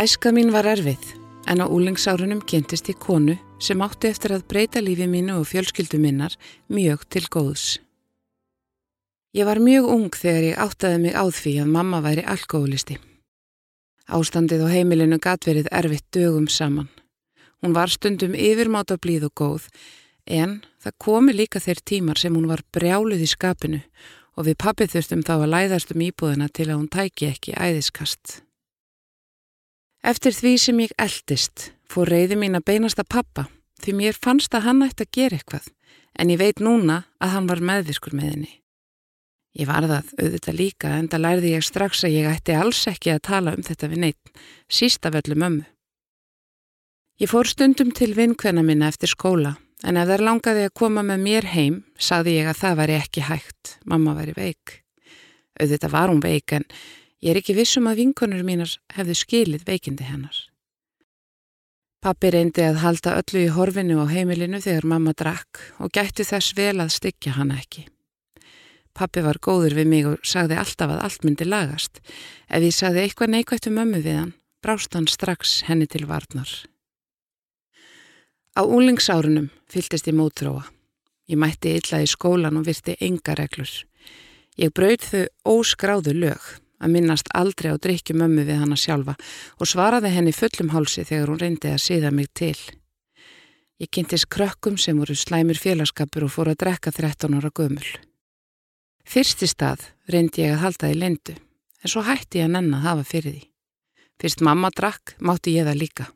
Æska mín var erfið en á úlingsárunum kynntist ég konu sem átti eftir að breyta lífi mínu og fjölskyldu minnar mjög til góðs. Ég var mjög ung þegar ég áttaði mig á því að mamma væri alkoholisti. Ástandið á heimilinu gat verið erfitt dögum saman. Hún var stundum yfirmáta blíð og góð en það komi líka þeir tímar sem hún var brjáluð í skapinu og við pappið þurftum þá að læðast um íbúðina til að hún tæki ekki æðiskast. Eftir því sem ég eldist fór reyði mín að beinast að pappa því mér fannst að hann ætti að gera eitthvað en ég veit núna að hann var meðviskur með henni. Ég var það auðvitað líka en það lærði ég strax að ég ætti alls ekki að tala um þetta við neitt, sísta vellu mömmu. Ég fór stundum til vinkvenna minna eftir skóla en ef þær langaði að koma með mér heim sagði ég að það væri ekki hægt, mamma væri veik. Auðvitað var hún veik en Ég er ekki vissum að vinkonur mínar hefðu skilið veikindi hennar. Pappi reyndi að halda öllu í horfinu á heimilinu þegar mamma drakk og gætti þess vel að styggja hana ekki. Pappi var góður við mig og sagði alltaf að allt myndi lagast. Ef ég sagði eitthvað neikvægt um mömmu við hann, brást hann strax henni til varnar. Á úlingsárunum fyltist ég mótróa. Ég mætti illa í skólan og virti enga reglur. Ég brauð þau óskráðu lög að minnast aldrei á drikki mömmu við hana sjálfa og svaraði henni fullum hálsi þegar hún reyndi að síða mig til. Ég kynntist krökkum sem voru slæmur félagskapur og fór að drekka 13 ára gömul. Fyrsti stað reyndi ég að halda því lendu, en svo hætti ég að nenn að hafa fyrir því. Fyrst mamma drakk, mátti ég það líka.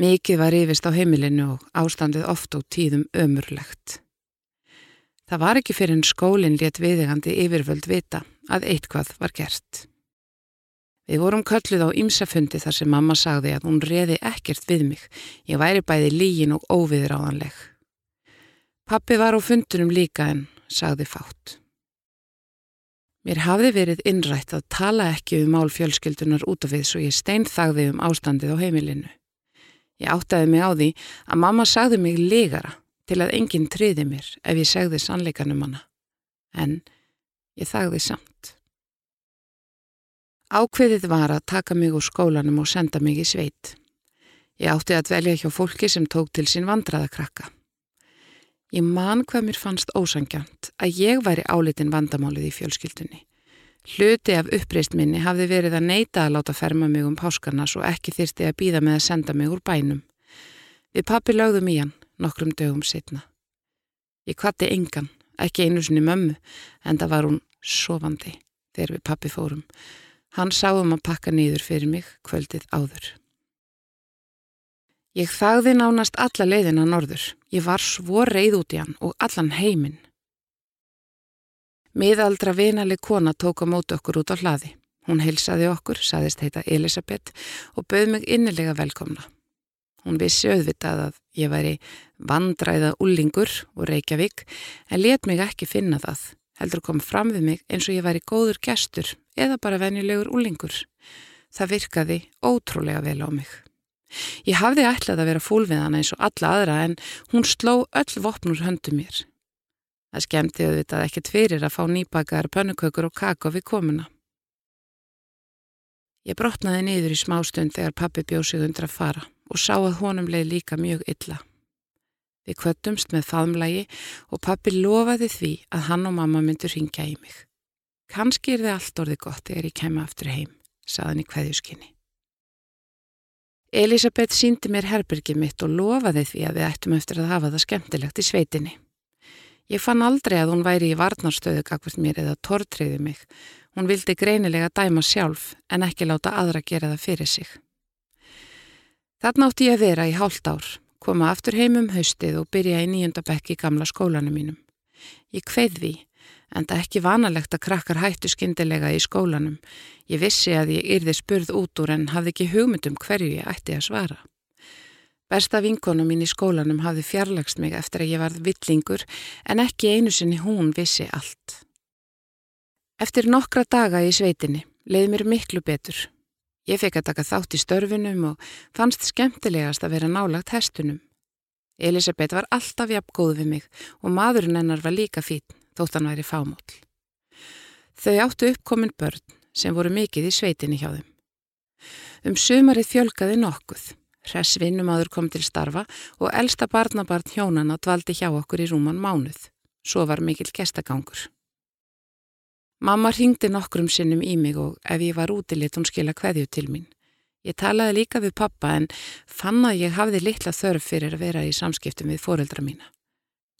Mikið var yfirst á heimilinu og ástandið oft og tíðum ömurlegt. Það var ekki fyrir en skólinn létt viðegandi yfirvöld vita að eitthvað var gert. Við vorum kölluð á ymsafundi þar sem mamma sagði að hún reði ekkert við mig. Ég væri bæði lígin og óviðráðanleg. Pappi var á fundunum líka en sagði fátt. Mér hafði verið innrætt að tala ekki um mál fjölskyldunar út af því svo ég steinþagði um ástandið á heimilinu. Ég áttaði mig á því að mamma sagði mig legara til að enginn triði mér ef ég segði sannleikanum hana. En Ég þagði samt. Ákveðið var að taka mig úr skólanum og senda mig í sveit. Ég átti að velja hjá fólki sem tók til sín vandraðakrakka. Ég man hvað mér fannst ósangjant að ég væri álitin vandamálið í fjölskyldunni. Hluti af uppreist minni hafði verið að neyta að láta ferma mig um páskarnas og ekki þyrsti að býða með að senda mig úr bænum. Við pappi lögðum í hann nokkrum dögum setna. Ég kvatti engan ekki einu sinni mömmu, en það var hún sofandi þegar við pappi fórum. Hann sáum að pakka nýður fyrir mig kvöldið áður. Ég þagði nánast alla leiðina norður. Ég var svo reið út í hann og allan heiminn. Miðaldra vinali kona tók á mótu okkur út á hlaði. Hún heilsaði okkur, saðist heita Elisabeth og bauð mig innilega velkomna. Hún vissi auðvitað að ég væri vandræða úlingur og Reykjavík en let mig ekki finna það. Heldur kom fram við mig eins og ég væri góður gestur eða bara venjulegur úlingur. Það virkaði ótrúlega vel á mig. Ég hafði ætlað að vera fúl við hana eins og alla aðra en hún sló öll vopnur höndu mér. Það skemmti auðvitað ekkert fyrir að fá nýbakar, pönnukökur og kakó við komuna. Ég brotnaði niður í smástund þegar pappi bjóð sig undra að fara og sá að honum leið líka mjög illa. Við kvöttumst með faðmlægi og pappi lofaði því að hann og mamma myndur ringja í mig. Kanski er þið allt orðið gott þegar ég kemur aftur heim, saðan í kveðjuskinni. Elisabeth síndi mér herbyrgið mitt og lofaði því að við ættum eftir að hafa það skemmtilegt í sveitinni. Ég fann aldrei að hún væri í varnarstöðu gagvart mér eða tortriði mig. Hún vildi greinilega dæma sjálf en ekki láta aðra gera það fyrir sig. Þarna átti ég að vera í hálft ár, koma aftur heim um haustið og byrja í nýjöndabekk í gamla skólanum mínum. Ég kveið því, en það ekki vanalegt að krakkar hættu skindilega í skólanum. Ég vissi að ég yrði spurð út úr en hafði ekki hugmyndum hverju ég ætti að svara. Besta vinkonu mín í skólanum hafði fjarlagst mig eftir að ég varð villingur en ekki einu sinni hún vissi allt. Eftir nokkra daga í sveitinni leiði mér miklu betur. Ég fekk að taka þátt í störfunum og fannst skemmtilegast að vera nálagt hestunum. Elisabeth var alltaf jafn góð við mig og maðurinn hennar var líka fín þótt hann væri fámól. Þau áttu uppkomin börn sem voru mikið í sveitinni hjá þeim. Um sumarið fjölkaði nokkuð. Hress vinnumadur kom til starfa og elsta barnabarn hjónana dvaldi hjá okkur í rúman mánuð. Svo var mikill gestagangur. Mamma ringdi nokkrum sinnum í mig og ef ég var úti lit hún skila hverju til mín. Ég talaði líka við pappa en fann að ég hafði litla þörf fyrir að vera í samskiptum við foreldra mína.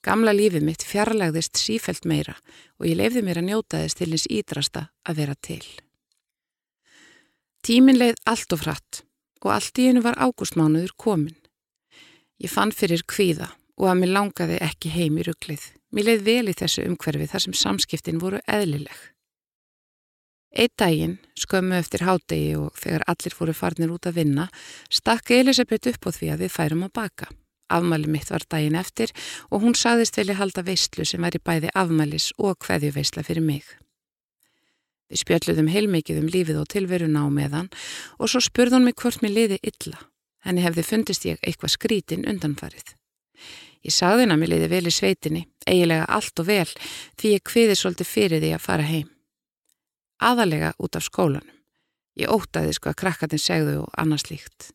Gamla lífið mitt fjarlagðist sífelt meira og ég lefði mér að njóta þess til hins ídrasta að vera til. Tímin leið allt og fratt og allt í hennu var ágústmánuður komin. Ég fann fyrir kvíða og að mér langaði ekki heim í rugglið. Mér leið vel í þessu umhverfi þar sem samskiptin voru eðlileg. Eitt daginn, skömmu eftir hádegi og þegar allir fóru farnir út að vinna, stakk Elisabeth upp á því að við færum að baka. Afmæli mitt var daginn eftir og hún saðist velja halda veistlu sem væri bæði afmælis og hveðju veistla fyrir mig. Við spjöldluðum heilmikið um lífið og tilveruna á meðan og svo spurði hún mig hvort mér liði illa. Henni hefði fundist ég eitthvað skrítin undanfarið. Ég sagði henn að mér liði vel í sveitinni, eigilega allt og vel, því ég kviði svolítið fyrir því að fara heim aðalega út af skólanum. Ég ótaði sko að krakkarnir segðu og annars líkt.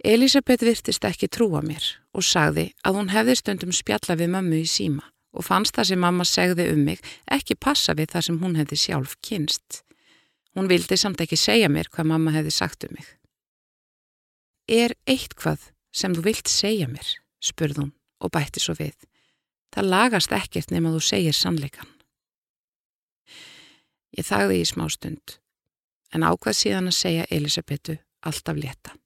Elisabeth virtist ekki trúa mér og sagði að hún hefði stundum spjalla við mömmu í síma og fannst það sem mamma segði um mig ekki passa við það sem hún hefði sjálf kynst. Hún vildi samt ekki segja mér hvað mamma hefði sagt um mig. Er eitthvað sem þú vilt segja mér, spurð hún og bætti svo við. Það lagast ekkert nema þú segir sannleikan. Ég þagði í smá stund, en ákvað síðan að segja Elisabetu alltaf leta.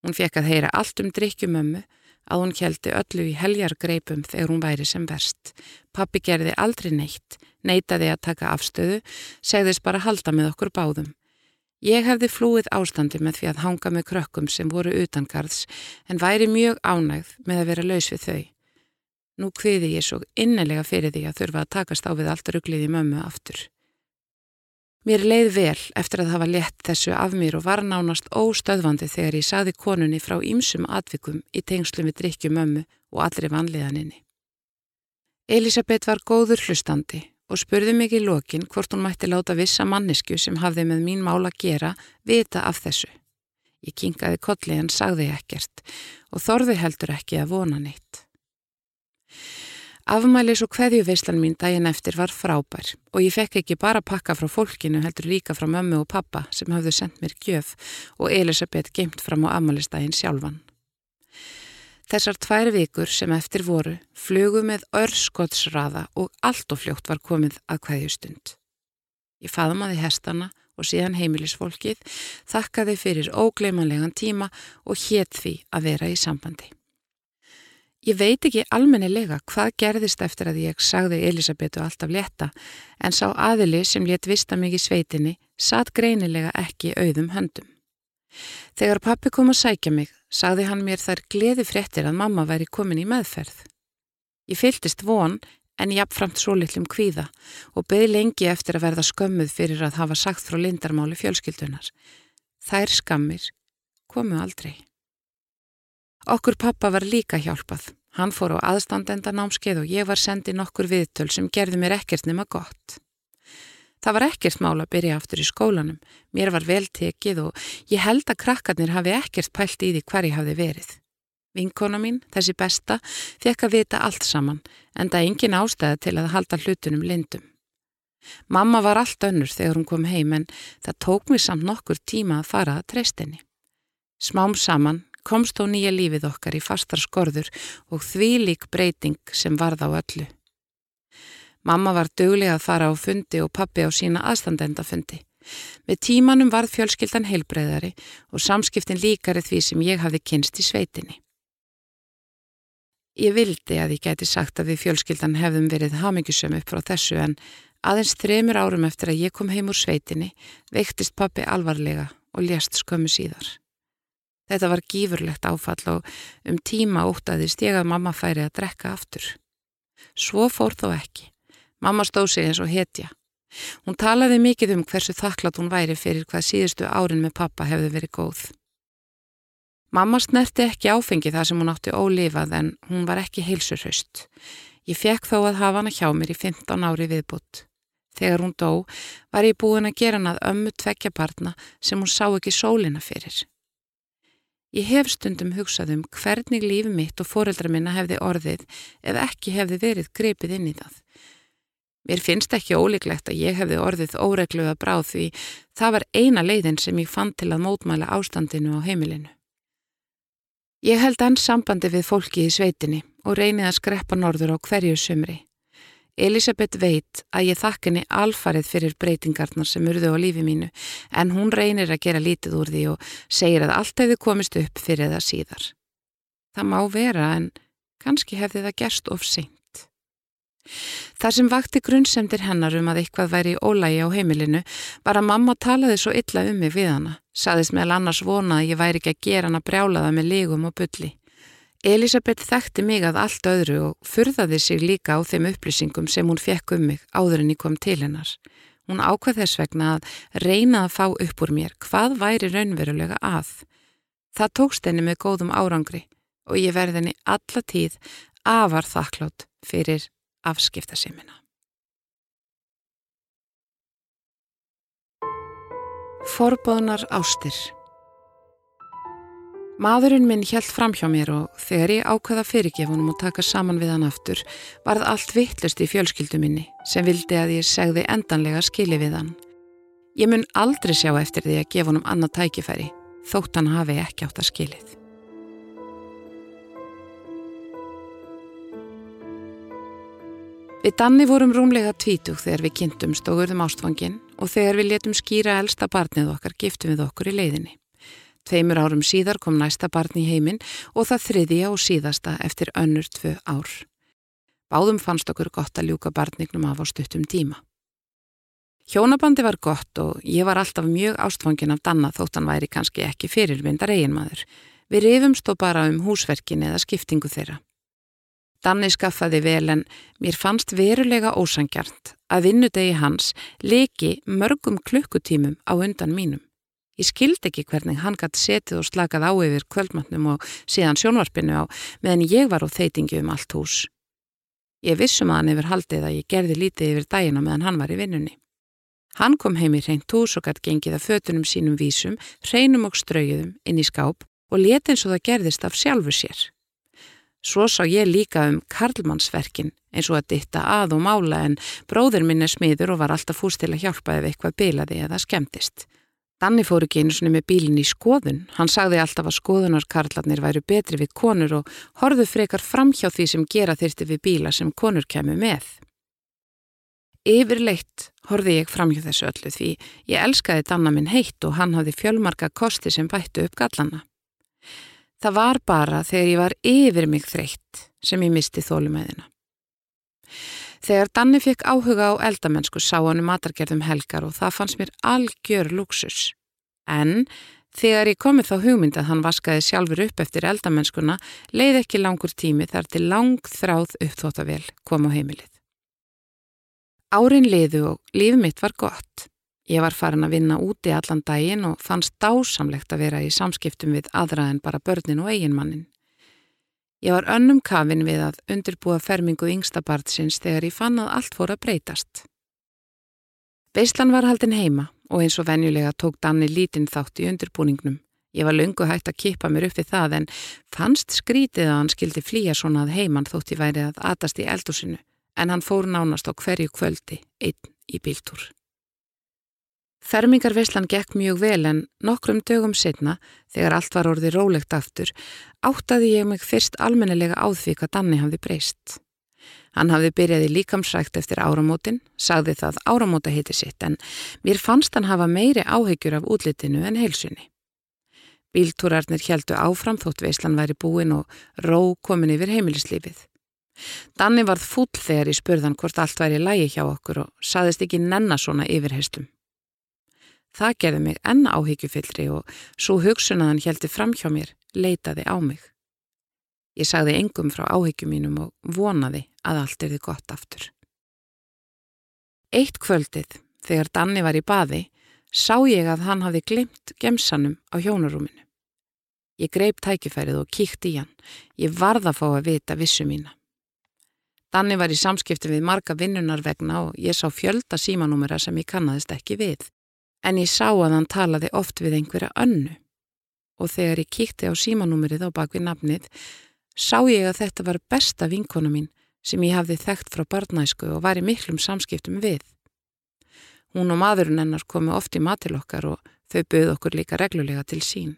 Hún fekk að heyra allt um drikkjumömmu að hún keldi öllu í heljargreipum þegar hún væri sem verst. Pappi gerði aldrei neitt, neitaði að taka afstöðu, segðist bara halda með okkur báðum. Ég hefði flúið ástandi með því að hanga með krökkum sem voru utangarðs en væri mjög ánægð með að vera laus við þau. Nú kviði ég svo innilega fyrir því að þurfa að takast á við allt rugglið í mömmu aftur. Mér leið vel eftir að hafa lett þessu af mér og var nánast óstöðvandi þegar ég saði konunni frá ýmsum atvikum í tengslum við drikkjum ömmu og allri vanliðaninni. Elisabeth var góður hlustandi og spurði í lokin hvort hún mætti láta vissa mannesku sem hafði með mín mála gera vita af þessu. Ég kingaði kolli en sagði ekkert og þorði heldur ekki að vona neitt. Afmælis og hverjuveislan mín daginn eftir var frábær og ég fekk ekki bara pakka frá fólkinu heldur líka frá mömmu og pappa sem hafðu sendt mér gjöf og Elisabeth geimt fram á afmælistaginn sjálfan. Þessar tvær vikur sem eftir voru flugu með örskotsraða og allt og fljótt var komið að hverjustund. Ég faðmaði hestana og síðan heimilisfólkið, þakkaði fyrir ógleimanlegan tíma og hétt því að vera í sambandi. Ég veit ekki almennilega hvað gerðist eftir að ég sagði Elisabetu alltaf leta en sá aðili sem létt vista mig í sveitinni satt greinilega ekki auðum höndum. Þegar pappi kom að sækja mig sagði hann mér þar gleði fréttir að mamma væri komin í meðferð. Ég fyltist von en jáfnframt svo litlum kvíða og beði lengi eftir að verða skömmuð fyrir að hafa sagt frá lindarmáli fjölskyldunar. Þær skammir komu aldrei. Okkur pappa var líka hjálpað. Hann fór á aðstandenda námskeið og ég var sendið nokkur viðtöl sem gerði mér ekkert nema gott. Það var ekkert mál að byrja aftur í skólanum. Mér var vel tekið og ég held að krakkarnir hafi ekkert pælt í því hver ég hafi verið. Vinkona mín, þessi besta, fekk að vita allt saman en það engin ástæði til að halda hlutunum lindum. Mamma var allt önnur þegar hún kom heim en það tók mér samt nokkur tíma að fara að treystinni. Smám saman komst þó nýja lífið okkar í fastar skorður og því lík breyting sem varð á öllu. Mamma var döglega að fara á fundi og pappi á sína aðstandendafundi. Með tímanum varð fjölskyldan heilbreyðari og samskiptin líkari því sem ég hafi kynst í sveitinni. Ég vildi að ég gæti sagt að við fjölskyldan hefðum verið hamingjusum upp frá þessu en aðeins þremur árum eftir að ég kom heim úr sveitinni veiktist pappi alvarlega og lést skömmu síðar. Þetta var gífurlegt áfall og um tíma ótaði stegað mamma færi að drekka aftur. Svo fór þó ekki. Mamma stóð sig eins og hetja. Hún talaði mikið um hversu þakklátt hún væri fyrir hvað síðustu árin með pappa hefði verið góð. Mamma snerti ekki áfengi þar sem hún átti ólifað en hún var ekki heilsurhaust. Ég fekk þó að hafa hana hjá mér í 15 ári viðbútt. Þegar hún dó var ég búin að gera hann að ömmu tvekja barna sem hún sá ekki sólina fyrir. Ég hef stundum hugsað um hvernig lífi mitt og foreldra minna hefði orðið ef ekki hefði verið grepið inn í það. Mér finnst ekki ólíklegt að ég hefði orðið óregluða bráð því það var eina leiðin sem ég fann til að mótmæla ástandinu á heimilinu. Ég held enn sambandi við fólki í sveitinni og reynið að skreppa norður á hverju sumri. Elisabeth veit að ég þakk henni alfarið fyrir breytingarnar sem urðu á lífi mínu en hún reynir að gera lítið úr því og segir að allt hefði komist upp fyrir það síðar. Það má vera en kannski hefði það gerst of seint. Það sem vakti grunnsemdir hennar um að eitthvað væri ólægi á heimilinu var að mamma talaði svo illa um mig við hana, saðist meðal annars vona að ég væri ekki að gera hana brjálaða með lígum og bulli. Elisabeth þekkti mig að allt öðru og furðaði sig líka á þeim upplýsingum sem hún fekk um mig áður en ég kom til hennar. Hún ákvað þess vegna að reyna að fá upp úr mér hvað væri raunverulega að. Það tókst henni með góðum árangri og ég verði henni alla tíð afar þakklátt fyrir afskiptasimina. Forbóðnar ástir Maðurinn minn hjælt fram hjá mér og þegar ég ákvaða fyrirgefunum og taka saman við hann aftur varð allt vittlust í fjölskyldu minni sem vildi að ég segði endanlega skili við hann. Ég mun aldrei sjá eftir því að gefa honum annað tækifæri þótt hann hafi ekki átt að skilið. Við Danni vorum rúmlega tvítug þegar við kynntum stóðurðum ástfangin og þegar við letum skýra elsta barnið okkar giftum við okkur í leiðinni. Tveimur árum síðar kom næsta barn í heiminn og það þriðja og síðasta eftir önnur tvö ár. Báðum fannst okkur gott að ljúka barnignum af á stuttum tíma. Hjónabandi var gott og ég var alltaf mjög ástfangin af Danna þótt hann væri kannski ekki fyrirvindar eiginmaður. Við rifumst þó bara um húsverkin eða skiptingu þeirra. Danni skaffaði vel en mér fannst verulega ósangjarnt að vinnudegi hans leki mörgum klukkutímum á undan mínum. Ég skildi ekki hvernig hann gæti setið og slakað á yfir kvöldmatnum og síðan sjónvarpinu á meðan ég var á þeitingi um allt hús. Ég vissum að hann yfir haldið að ég gerði lítið yfir dagina meðan hann var í vinnunni. Hann kom heim í reynt hús og gæti gengið að fötunum sínum vísum, reynum og strauðum inn í skáp og leti eins og það gerðist af sjálfu sér. Svo sá ég líka um karlmannsverkin eins og að ditta að og mála en bróður minn er smiður og var alltaf fúst til að hjálpa ef eitthvað bilaði eða skemmtist. Danni fór ekki einu svonni með bílinn í skoðun. Hann sagði alltaf að skoðunarkarlarnir væru betri við konur og horðu frekar fram hjá því sem gera þyrti við bíla sem konur kemur með. Yfirleitt horfi ég fram hjá þessu öllu því ég elskaði Danna minn heitt og hann hafði fjölmarka kosti sem bættu upp gallana. Það var bara þegar ég var yfir mig þreytt sem ég misti þólumæðina. Þegar Danni fekk áhuga á eldamennsku sá hann um matargerðum helgar og það fannst mér algjör luxus. En þegar ég komið þá hugmynd að hann vaskaði sjálfur upp eftir eldamennskuna leið ekki langur tími þar til lang þráð uppþóttavel kom á heimilið. Árin liðu og líf mitt var gott. Ég var farin að vinna úti allan daginn og fannst dásamlegt að vera í samskiptum við aðra en bara börnin og eiginmannin. Ég var önnum kafin við að undirbúa fermingu yngstabartsins þegar ég fann að allt fór að breytast. Beislan var haldin heima og eins og venjulega tók Danni lítinn þátt í undirbúningnum. Ég var lungu hægt að kippa mér upp við það en fannst skrítið að hann skildi flýja svona að heimann þótt ég væri að atast í eldusinu en hann fór nánast á hverju kvöldi einn í bíltúr. Fermingarveislan gekk mjög vel en nokkrum dögum setna, þegar allt var orðið rólegt aftur, áttaði ég mig fyrst almennelega á því hvað Danni hafði breyst. Hann hafði byrjaði líkamsrækt eftir áramótin, sagði það áramóta heiti sitt en mér fannst hann hafa meiri áhegjur af útlitinu en heilsunni. Bíltúrarnir heldu áfram þótt veislan væri búin og ró komin yfir heimilislífið. Danni varð fúll þegar ég spurðan hvort allt væri lægi hjá okkur og saðist ekki nenna svona yfirheystum. Það gerði mig enna áhyggjufyllri og svo hugsunaðan heldi fram hjá mér leitaði á mig. Ég sagði engum frá áhyggjum mínum og vonaði að allt erði gott aftur. Eitt kvöldið, þegar Danni var í baði, sá ég að hann hafi glimt gemsanum á hjónarúminu. Ég greip tækifærið og kíkt í hann. Ég varða fá að vita vissu mína. Danni var í samskipti við marga vinnunar vegna og ég sá fjölda símanúmera sem ég kannadist ekki við. En ég sá að hann talaði oft við einhverja önnu. Og þegar ég kíkti á símanúmerið á bakvið nafnið, sá ég að þetta var besta vinkona mín sem ég hafði þekkt frá barnæsku og var í miklum samskiptum við. Hún og maðurinn hennar komu oft í matil okkar og þau bauð okkur líka reglulega til sín.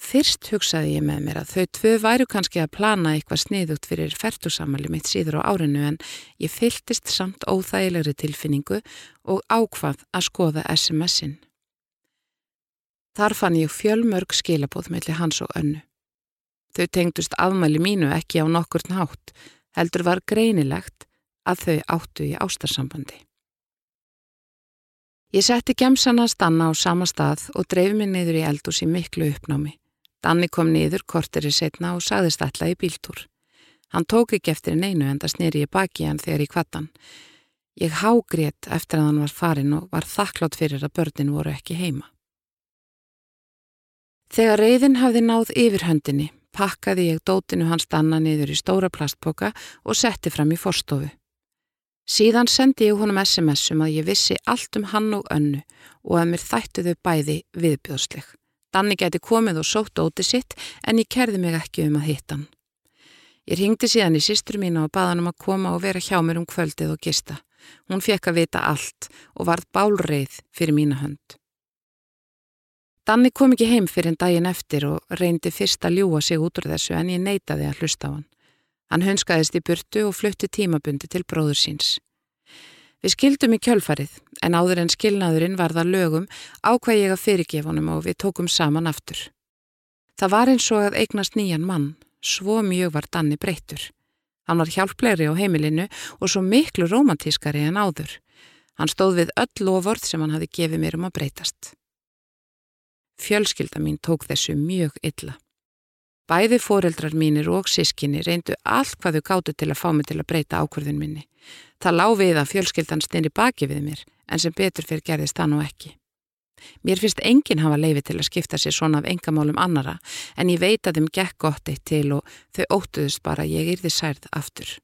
Fyrst hugsaði ég með mér að þau tvö væru kannski að plana eitthvað sniðugt fyrir færtusamali mitt síður á árinu en ég fyltist samt óþægilegri tilfinningu og ákvað að skoða SMS-in. Þar fann ég fjölmörg skilabóð melli hans og önnu. Þau tengdust afmæli mínu ekki á nokkur nátt, heldur var greinilegt að þau áttu í ástarsambandi. Ég setti gemsana stanna á sama stað og dreif mig niður í eldús í miklu uppnámi. Danni kom niður korteri setna og sagðist alltaf í bíltúr. Hann tók ekki eftir neinu en það snýri ég baki hann þegar ég kvattan. Ég hágrét eftir að hann var farin og var þakklátt fyrir að börnin voru ekki heima. Þegar reyðin hafði náð yfir höndinni, pakkaði ég dótinu hans danna niður í stóra plastboka og setti fram í forstofu. Síðan sendi ég honum SMS um að ég vissi allt um hann og önnu og að mér þættu þau bæði viðbjóðsleg. Danni geti komið og sótt óti sitt en ég kerði mig ekki um að hitta hann. Ég ringdi síðan í sístur mína og baða hann um að koma og vera hjá mér um kvöldið og gista. Hún fekk að vita allt og varð bálreið fyrir mína hönd. Danni kom ekki heim fyrir en daginn eftir og reyndi fyrst að ljúa sig út úr þessu en ég neytaði að hlusta á hann. Hann hunskaðist í burtu og flutti tímabundi til bróður síns. Við skildum í kjölfarið, en áður en skilnaðurinn varða lögum ákvað ég að fyrirgefunum og við tókum saman aftur. Það var eins og að eignast nýjan mann, svo mjög var Danni breyttur. Hann var hjálplegri á heimilinu og svo miklu romantískari en áður. Hann stóð við öll loford sem hann hafi gefið mér um að breytast. Fjölskylda mín tók þessu mjög illa. Bæði foreldrar mínir og sískinni reyndu allt hvað þau gáttu til að fá mig til að breyta ákvörðun minni. Það lág við að fjölskyldan stenni baki við mér, en sem betur fyrir gerðist það nú ekki. Mér finnst enginn hafa leiði til að skipta sér svona af engamálum annara, en ég veit að þeim gekk gott eitt til og þau óttuðust bara að ég yrði særð aftur.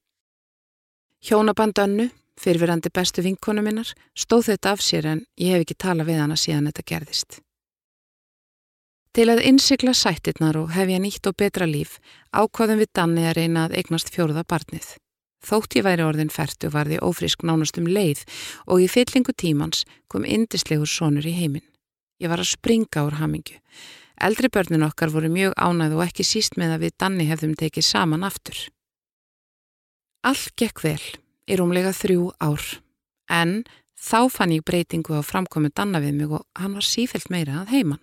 Hjónabandönnu, fyrirverandi bestu vinkonu minnar, stóð þetta af sér en ég hef ekki talað við hana síðan þetta gerðist. Til að innsikla sættirnar og hefja nýtt og betra líf ákvaðum við Danni að reyna að eignast fjórða barnið. Þótt ég væri orðin fært og varði ófrísk nánast um leið og í fyllingu tímans kom indislegur sonur í heiminn. Ég var að springa úr hamingju. Eldri börnin okkar voru mjög ánæð og ekki síst með að við Danni hefðum tekið saman aftur. Allt gekk vel í rúmlega þrjú ár en þá fann ég breytingu á framkomu Danna við mig og hann var sífelt meira að heiman.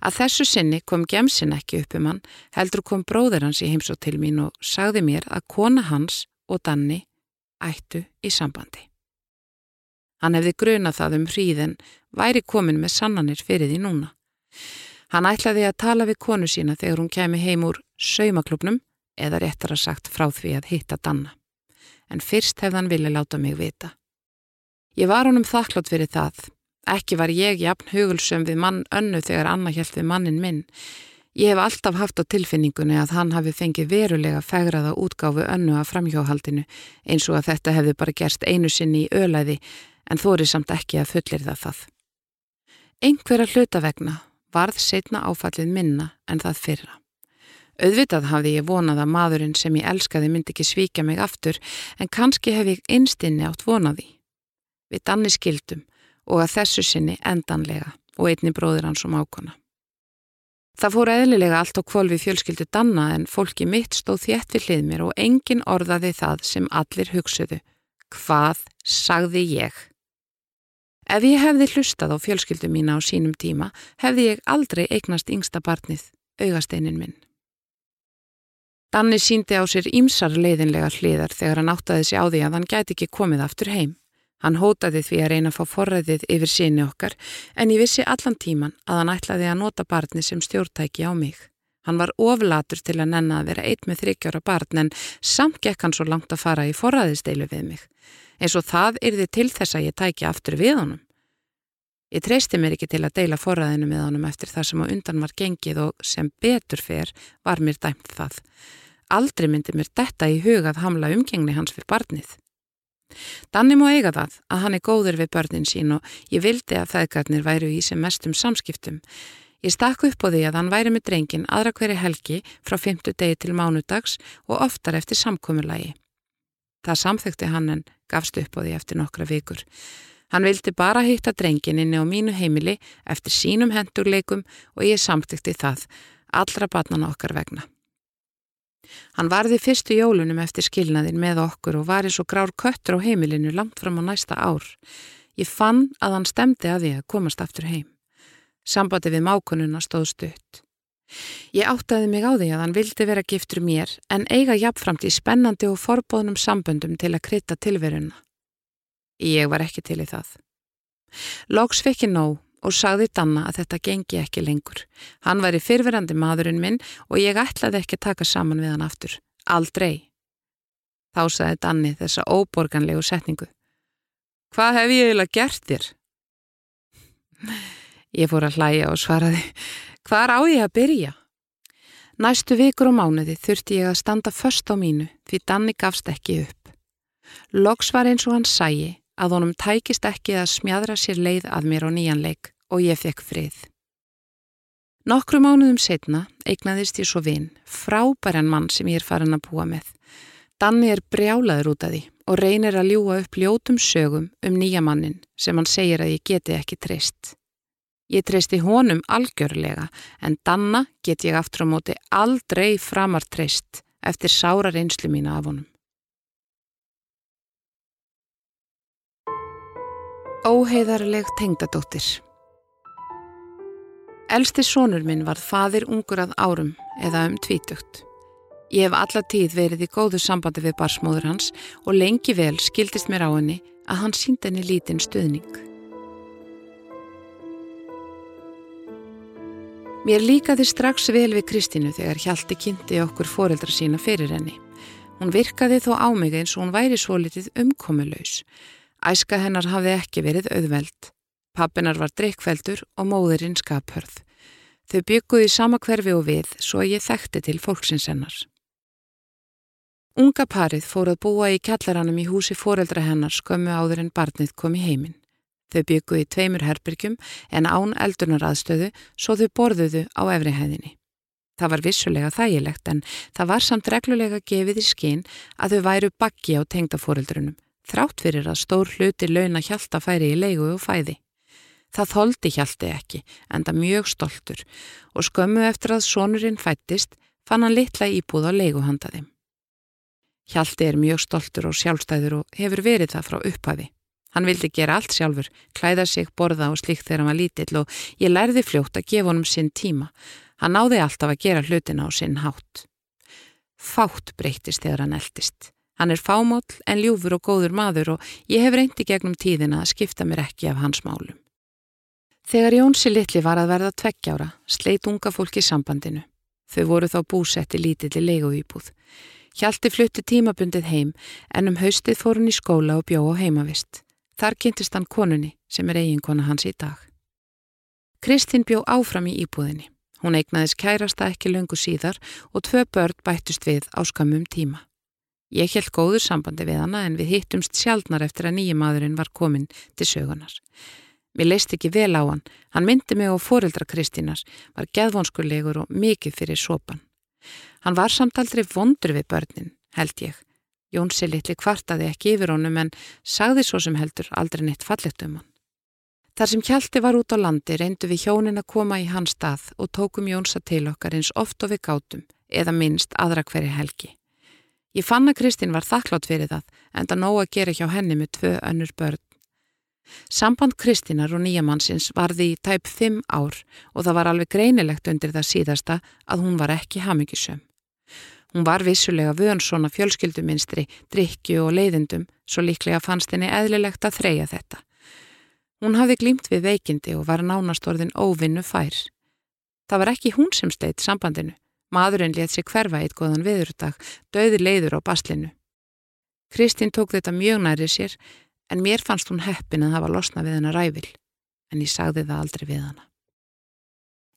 Að þessu sinni kom gemsin ekki upp um hann, heldur kom bróður hans í heimsótt til mín og sagði mér að kona hans og Danni ættu í sambandi. Hann hefði grunað það um hríðin, væri komin með sannanir fyrir því núna. Hann ætlaði að tala við konu sína þegar hún kemi heim úr saumaklubnum eða réttar að sagt frá því að hitta Danna. En fyrst hefði hann vilja láta mig vita. Ég var honum þakklátt fyrir það Ekki var ég jafn hugulsum við mann önnu þegar Anna hjælt við mannin minn. Ég hef alltaf haft á tilfinningunni að hann hafi fengið verulega fegraða útgáfu önnu af framhjóhaldinu eins og að þetta hefði bara gerst einu sinni í ölaði en þóri samt ekki að fullir það það. Einhverja hlutavegna varð setna áfallið minna en það fyrra. Auðvitað hafði ég vonað að maðurinn sem ég elskaði myndi ekki svíkja mig aftur en kannski hef ég einstinni átt vonaði. Við danni skildum og að þessu sinni endanlega og einni bróðir hans um ákona. Það fór eðlilega allt á kvolvi fjölskyldu danna en fólki mitt stóð þétt við hlið mér og engin orðaði það sem allir hugsuðu. Hvað sagði ég? Ef ég hefði hlustað á fjölskyldu mína á sínum tíma, hefði ég aldrei eignast yngsta barnið, augasteinin minn. Danni síndi á sér ímsar leiðinlega hliðar þegar hann áttaði sig á því að hann gæti ekki komið aftur heim. Hann hótaði því að reyna að fá forræðið yfir síni okkar en ég vissi allan tíman að hann ætlaði að nota barni sem stjórntæki á mig. Hann var oflatur til að nenna að vera eitt með þryggjára barn en samt gekk hann svo langt að fara í forræðisteilu við mig eins og það yrði til þess að ég tæki aftur við honum. Ég treysti mér ekki til að deila forræðinu með honum eftir það sem á undan var gengið og sem betur fer var mér dæmt það. Aldrei myndi mér detta í hugað hamla umgengni hans fyrir barnið. Danni má eiga það að hann er góður við börnin sín og ég vildi að feðgarnir væru í sem mestum samskiptum. Ég stakk upp á því að hann væri með drengin aðra hverju helgi frá fymtu degi til mánudags og oftar eftir samkomulagi. Það samþykti hann en gafst upp á því eftir nokkra vikur. Hann vildi bara hitta drengin inni á mínu heimili eftir sínum hendurleikum og ég samþykti það, allra batnana okkar vegna. Hann varði fyrstu jólunum eftir skilnaðin með okkur og var eins og grár köttur á heimilinu langt fram á næsta ár. Ég fann að hann stemdi að því að komast aftur heim. Sambandi við mákununa stóð stutt. Ég áttaði mig á því að hann vildi vera giftur mér en eiga jafnframt í spennandi og forbóðnum samböndum til að krytta tilveruna. Ég var ekki til í það. Lóks fikk ég nóg og sagði Danna að þetta gengi ekki lengur. Hann var í fyrverandi maðurinn minn og ég ætlaði ekki taka saman við hann aftur. Aldrei. Þá sagði Danni þessa óborganlegu setningu. Hvað hef ég eiginlega gert þér? Ég fór að hlæja og svaraði Hvar á ég að byrja? Næstu vikur og mánuði þurfti ég að standa först á mínu því Danni gafst ekki upp. Loks var eins og hann sæi að honum tækist ekki að smjadra sér leið að mér á nýjanleik og ég fekk frið. Nokkru mánuðum setna eignaðist ég svo vinn, frábæran mann sem ég er farin að búa með. Danni er brjálaður út af því og reynir að ljúa upp ljótum sögum um nýja mannin sem hann segir að ég geti ekki treyst. Ég treysti honum algjörlega en Danna get ég aftur á móti aldrei framar treyst eftir sára reynslu mína af honum. Óheiðarleg tengdadóttir Elsti sónur minn var fadir ungur að árum eða um tvítugt. Ég hef alla tíð verið í góðu sambandi við barsmóður hans og lengi vel skildist mér á henni að hann sínd henni lítinn stuðning. Mér líkaði strax vel við Kristínu þegar Hjalti kynnti okkur foreldra sína fyrir henni. Hún virkaði þó á mig eins og hún væri svo litið umkomilaus. Æska hennar hafði ekki verið auðveld. Pappinar var drikkveldur og móðurinn skaphörð. Þau bygguði sama hverfi og við svo ég þekkti til fólksins hennar. Unga parið fór að búa í kjallaranum í húsi foreldra hennar skömmu áður en barnið kom í heiminn. Þau byggu í tveimur herbyrgjum en án eldunaraðstöðu svo þau borðuðu á efrihæðinni. Það var vissulega þægilegt en það var samt reglulega gefið í skinn að þau væru bakki á tengdafóreldrunum, þrátt fyrir að stór hluti launa hjálta færi í leigu og fæði. Það þóldi hjálti ekki, enda mjög stoltur og skömmu eftir að sonurinn fættist fann hann litla íbúð á leiguhandaðim. Hjalti er mjög stoltur og sjálfstæður og hefur verið það frá upphafi. Hann vildi gera allt sjálfur, klæða sig, borða og slíkt þegar hann var lítill og ég lærði fljótt að gefa honum sinn tíma. Hann náði alltaf að gera hlutina á sinn hátt. Fátt breytist þegar hann eldist. Hann er fámóll en ljúfur og góður maður og ég hef reyndi gegnum tíðina að skipta mér ekki af hans málum. Þegar Jónsi litli var að verða tveggjára, sleit unga fólki sambandinu. Þau voru þá búsetti lítill í leiguýbúð. Hjalti flutti tímabundið heim en um haustið fór hann í skóla og bjó á heimavist. Þar kynntist hann konunni sem er eiginkona hans í dag. Kristín bjó áfram í íbúðinni. Hún eignaðis kærasta ekki löngu síðar og tvö börn bættust við á skamum tíma. Ég held góður sambandi við hana en við hittumst sjálfnar eftir að nýjum maðurinn var komin til sögunar. Mér leist ekki vel á hann. Hann myndi mig á foreldra Kristínar, var geðvonskulegur og mikið fyrir sopan. Hann var samt aldrei vondur við börnin, held ég, Jónsi litli kvartaði ekki yfir honum en sagði svo sem heldur aldrei neitt fallegt um hann. Þar sem Hjalti var út á landi reyndu við hjónin að koma í hans stað og tókum Jónsa til okkar eins oft og við gátum eða minnst aðra hverju helgi. Ég fann að Kristín var þakklátt fyrir það en það nóg að gera hjá henni með tvö önnur börn. Samband Kristinar og nýjamannsins varði í tæp fimm ár og það var alveg greinilegt undir það síðasta að hún var ekki hafmyggisum. Hún var vissulega vön svona fjölskylduminstri, drikju og leiðindum, svo líklega fannst henni eðlilegt að þreja þetta. Hún hafði glýmt við veikindi og var nánast orðin óvinnu fær. Það var ekki hún sem steitt sambandinu. Maðurinn let sig hverfa eitt góðan viðurdag, döði leiður á baslinu. Kristín tók þetta mjög næri sér en mér fannst hún heppin að hafa losna við hennar ræfil, en ég sagði það aldrei við hana.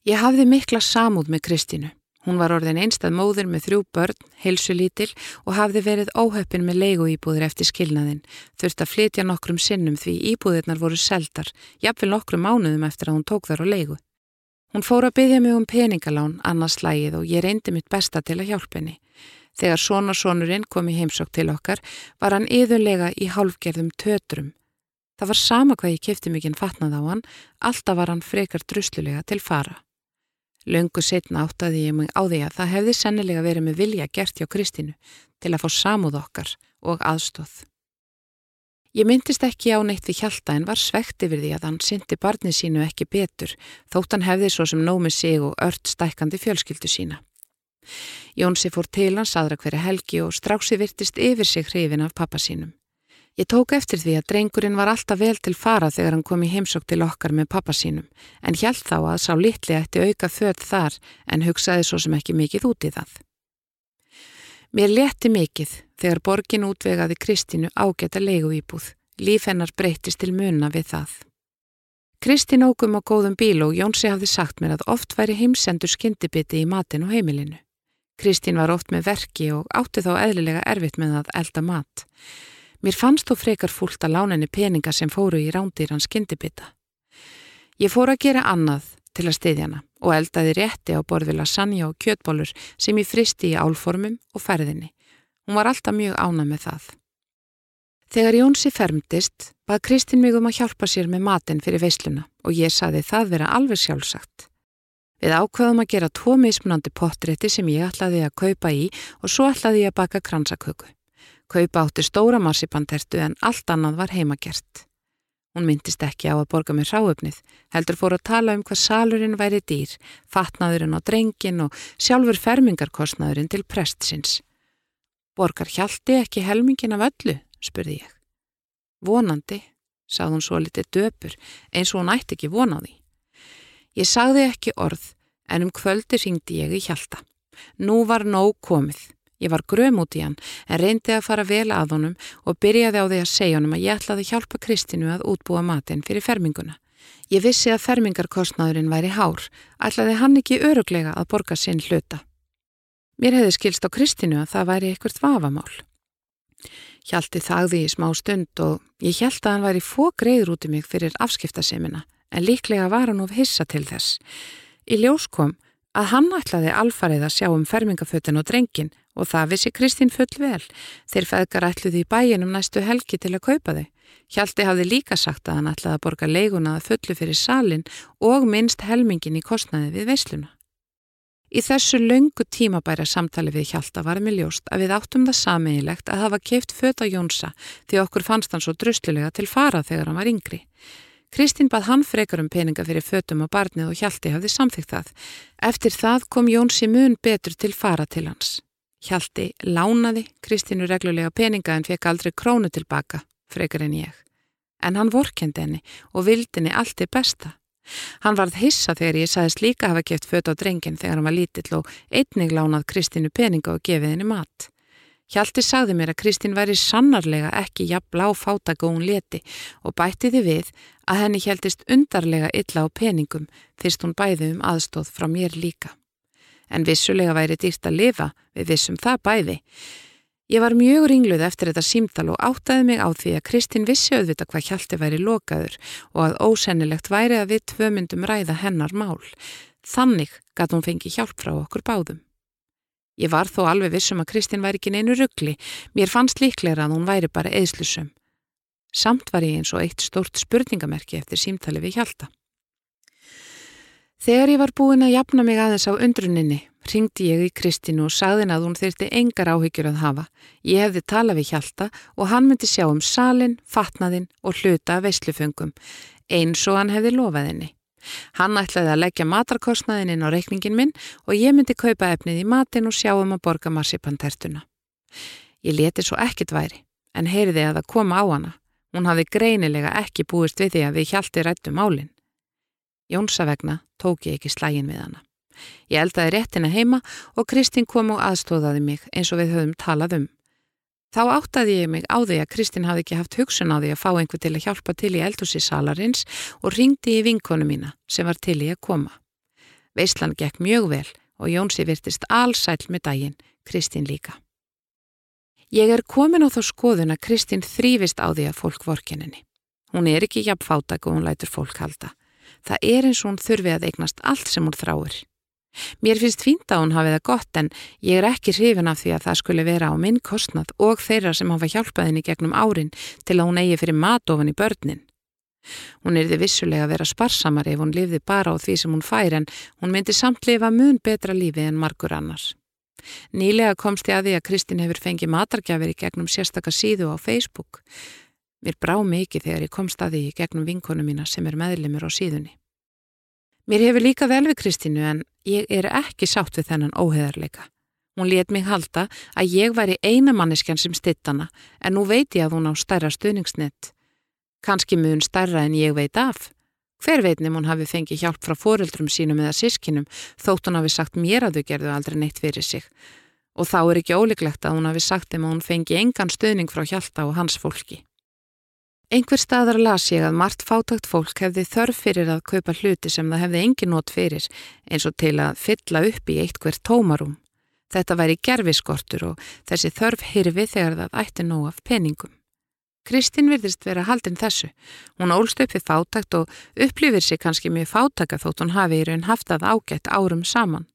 Ég hafði mikla samúð með Kristínu. Hún var orðin einstað móður með þrjú börn, heilsu lítil og hafði verið óheppin með leigu íbúðir eftir skilnaðin, þurft að flytja nokkrum sinnum því íbúðirnar voru seldar, jafnvel nokkrum mánuðum eftir að hún tók þar á leigu. Hún fór að byggja mig um peningalán annars slægið og ég reyndi mitt besta til að hjálpa henni. Þegar svona sonurinn kom í heimsokk til okkar var hann yðurlega í hálfgerðum tötrum. Það var sama hvað ég kefti mikinn fatnað á hann, alltaf var hann frekar druslulega til fara. Laungu setna áttaði ég mig á því að það hefði sennilega verið með vilja gert hjá Kristínu til að fá samúð okkar og aðstóð. Ég myndist ekki á neitt við hjálta en var svegt yfir því að hann syndi barnið sínu ekki betur þótt hann hefði svo sem nómið sig og ört stækandi fjölskyldu sína. Jónsi fór til hans aðra hverja helgi og stráksi virtist yfir sig hrifin af pappa sínum. Ég tók eftir því að drengurinn var alltaf vel til fara þegar hann kom í heimsók til okkar með pappa sínum en hjælt þá að sá litli ætti auka född þar en hugsaði svo sem ekki mikið út í það. Mér leti mikið þegar borgin útvegaði Kristínu ágæta leigu íbúð. Líf hennar breytist til munna við það. Kristín ógum á góðum bíl og Jónsi hafði sagt mér að oft væri heimsendur skyndibiti í matin og heimilinu. Kristín var oft með verki og átti þá eðlilega erfitt með að elda mat. Mér fannst þú frekar fúlt að lána henni peninga sem fóru í rándýran skyndibita. Ég fór að gera annað til að stiðja hana og eldaði rétti á borði lasagna og kjötbólur sem ég fristi í álformum og ferðinni. Hún var alltaf mjög ána með það. Þegar Jónsi fermtist, bað Kristinn mig um að hjálpa sér með matin fyrir veisluna og ég saði það vera alveg sjálfsagt. Við ákveðum að gera tvo mismunandi pottrétti sem ég ætlaði að kaupa í og svo ætlaði ég að baka kransaköku. Kaupa átti stóra marsipantertu en allt annað var heimakert. Hún myndist ekki á að borga mér ráöfnið, heldur fór að tala um hvað salurinn væri dýr, fatnaðurinn á drengin og sjálfur fermingarkostnaðurinn til prestsins. Borgar hjalti ekki helmingin af öllu, spurði ég. Vonandi, sagði hún svo litið döpur, eins og hún ætti ekki vonaði. Ég sagði ekki orð, en um kvöldi ringdi ég í hjalta. Nú var nóg komið. Ég var gröm út í hann en reyndi að fara vel að honum og byrjaði á því að segja honum að ég ætlaði hjálpa Kristinu að útbúa matinn fyrir ferminguna. Ég vissi að fermingarkostnaðurinn væri hár, ætlaði hann ekki öruglega að borga sinn hluta. Mér hefði skilst á Kristinu að það væri eitthvað vafamál. Hjalti þagði í smá stund og ég held að hann væri fó greiður út í mig fyrir afskiptasemina en líklega var hann of hissa til þess. Í ljós kom að hann ætlaði alfarið að sjá um fermingafötin og drengin og það vissi Kristín full vel. Þeir feðgar ætluði í bæinum næstu helgi til að kaupa þau. Hjalti hafði líka sagt að hann ætlaði að borga leiguna að fullu fyrir salin og minnst helmingin í kostnaði við veisluna. Í þessu löngu tímabæra samtali við Hjalta var með ljóst að við áttum það sameinilegt að hafa keift föta Jónsa því okkur fannst hann svo druslulega til fara þegar hann var yngri. Kristín bað hann frekar um peninga fyrir fötum og barnið og Hjalti hafði samþygt það. Eftir það kom Jónsi mun betur til fara til hans. Hjalti lánaði Kristínu reglulega peninga en fekk aldrei krónu tilbaka, frekar en ég. En hann vorkendi henni og vildi henni allt er besta. Hann varð hissa þegar ég sagðist líka hafa geft fött á drengin þegar hann var lítill og einnig lánað Kristínu peninga og gefið henni mat. Hjalti sagði mér að Kristín væri sannarlega ekki jafn blá hún leti og bætti þið við að henni heldist undarlega illa á peningum fyrst hún bæði um aðstóð frá mér líka en vissulega væri dýrt að lifa, við vissum það bæði. Ég var mjög ringluð eftir þetta símtal og áttaði mig á því að Kristín vissi auðvita hvað hjalti væri lokaður og að ósennilegt væri að við tvö myndum ræða hennar mál. Þannig gæti hún fengi hjálp frá okkur báðum. Ég var þó alveg vissum að Kristín væri ekki neinu ruggli, mér fannst líklega að hún væri bara eðslusum. Samt var ég eins og eitt stórt spurningamerki eftir símtali við hjalta. Þegar ég var búin að jafna mig aðeins á undruninni, ringdi ég í Kristínu og sagðin að hún þyrti engar áhyggjur að hafa. Ég hefði talað við Hjalta og hann myndi sjá um salin, fatnaðin og hluta af veisluföngum, eins og hann hefði lofað henni. Hann ætlaði að leggja matarkostnaðin inn á reikningin minn og ég myndi kaupa efnið í matin og sjá um að borga marsipantertuna. Ég leti svo ekkit væri, en heyriði að það koma á hana. Hún hafði greinilega ekki búist við því að við hjalti rættu málinn. Jónsa vegna tók ég ekki slægin við hana. Ég eldaði réttina heima og Kristín kom og aðstóðaði mig eins og við höfum talað um. Þá áttaði ég mig á því að Kristín hafði ekki haft hugsun á því að fá einhver til að hjálpa til í eldhúsi salarins og ringdi í vinkonu mína sem var til í að koma. Veislan gekk mjög vel og Jónsi virtist allsæl með daginn, Kristín líka. Ég er komin á þá skoðun að Kristín þrýfist á því að fólk vorkeninni. Hún er ekki jafn fátak og hún lætur fólk halda. Það er eins og hún þurfi að eignast allt sem hún þráir. Mér finnst fínt að hún hafi það gott en ég er ekki hrifin af því að það skulle vera á minn kostnad og þeirra sem hafa hjálpað henni gegnum árin til að hún eigi fyrir matofan í börnin. Hún er því vissulega að vera sparsamari ef hún lifði bara á því sem hún fær en hún myndi samt lifa mun betra lífi en margur annars. Nýlega komst ég að því að Kristín hefur fengið matargjafir í gegnum sérstakka síðu á Facebook. Mér brá mikið þegar ég komst að því í gegnum vinkonu mína sem er meðlimur á síðunni. Mér hefur líka vel við Kristínu en ég er ekki sátt við þennan óheðarleika. Hún let mig halda að ég væri eina manneskjan sem stitt hana en nú veit ég að hún á stærra stuðningsnett. Kanski mun stærra en ég veit af. Hver veitnum hún hafi fengið hjálp frá foreldrum sínum eða sískinum þótt hún hafi sagt mér að þau gerðu aldrei neitt fyrir sig. Og þá er ekki óleiklegt að hún hafi sagt þeim að hún fengi engan stuðning frá hjálta og hans fólki. Einhver staðar las ég að margt fátagt fólk hefði þörf fyrir að kaupa hluti sem það hefði engin nót fyrir eins og til að fylla upp í eitt hvert tómarum. Þetta væri gerfiskortur og þessi þörf hirfi þegar það ætti nóg af peningum. Kristín virðist vera haldinn þessu. Hún ólst upp við fátakt og upplifir sig kannski mjög fátaka þótt hún hafi í raun haft að ágætt árum saman.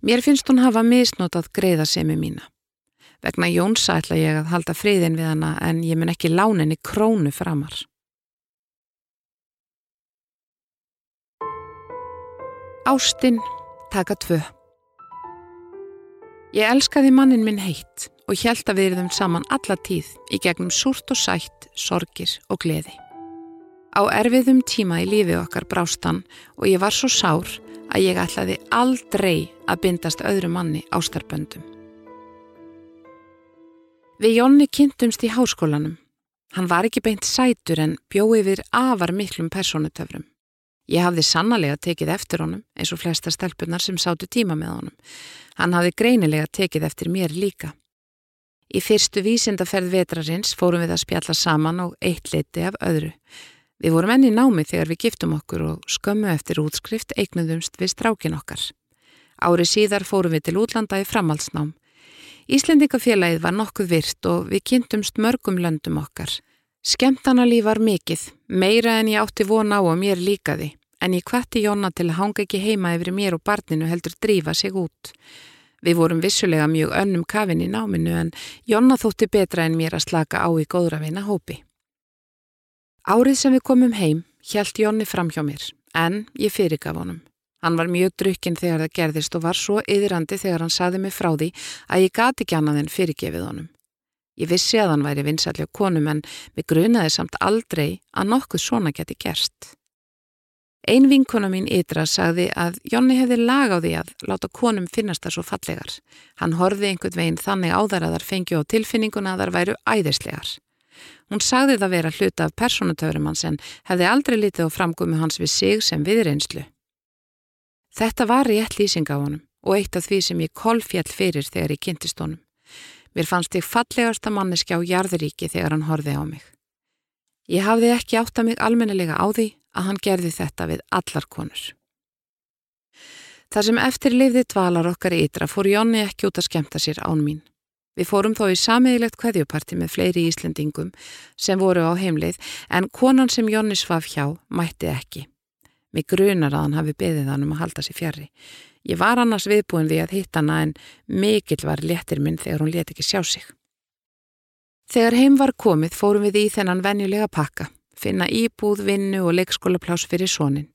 Mér finnst hún hafa misnótað greiða semi mína. Vegna Jónsa ætla ég að halda friðin við hana en ég mun ekki láninni krónu framar. Ástinn taka tvö. Ég elskaði mannin minn heitt og hjælt að við erum saman alla tíð í gegnum súrt og sætt, sorgir og gleði. Á erfiðum tíma í lífi okkar brástan og ég var svo sár að ég ætlaði aldrei að bindast öðru manni ástarböndum. Við Jónni kynntumst í háskólanum. Hann var ekki beint sætur en bjóði við afar miklum personutöfrum. Ég hafði sannlega tekið eftir honum eins og flesta stelpunar sem sátu tíma með honum. Hann hafði greinilega tekið eftir mér líka. Í fyrstu vísindaferð vetrarins fórum við að spjalla saman og eitt leiti af öðru. Við vorum enni námi þegar við giftum okkur og skömmu eftir útskrift eignuðumst við strákin okkar. Ári síðar fórum við til útlanda í framhaldsnám. Íslendingafélagið var nokkuð virt og við kynntumst mörgum löndum okkar. Skemtanalíf var mikill, meira en ég átti von á og mér líkaði, en ég kvætti Jonna til að hanga ekki heima yfir mér og barninu heldur drífa sig út. Við vorum vissulega mjög önnum kafin í náminu en Jonna þótti betra en mér að slaka á í góðravina hópi. Árið sem við komum heim hjælt Jonni fram hjá mér, en ég fyrirgaf honum. Hann var mjög drukkinn þegar það gerðist og var svo yðrandi þegar hann saði mig frá því að ég gati ekki annað en fyrirgefið honum. Ég vissi að hann væri vinsalli á konum en við grunaði samt aldrei að nokkuð svona geti gerst. Ein vinkona mín ytra sagði að Jónni hefði lag á því að láta konum finnast það svo fallegar. Hann horfi einhvern veginn þannig á þar að þar fengju á tilfinninguna að þar væru æðislegar. Hún sagði það vera hluta af personutöfurum hans en hefði aldrei litið á framgömu hans við sig sem viðreynslu. Þetta var rétt lýsing á honum og eitt af því sem ég kolfjall fyrir þegar ég kynntist honum. Mér fannst ég fallegasta manneski á jarðuríki þegar hann horfi á mig. Ég hafði ekki átt að mig almennelega á því að hann gerði þetta við allar konur. Þar sem eftir lifði dvalar okkar ytra fór Jónni ekki út að skemta sér án mín. Við fórum þó í samiðilegt kveðjuparti með fleiri Íslendingum sem voru á heimleið en konan sem Jónni svaf hjá mætti ekki. Mig grunar að hann hafi beðið hann um að halda sér fjari. Ég var annars viðbúin því að hitta hana en mikill var léttir minn þegar hún let ekki sjá sig. Þegar heim var komið fórum við í þennan venjulega pakka, finna íbúð, vinnu og leikskólaplás fyrir sónin.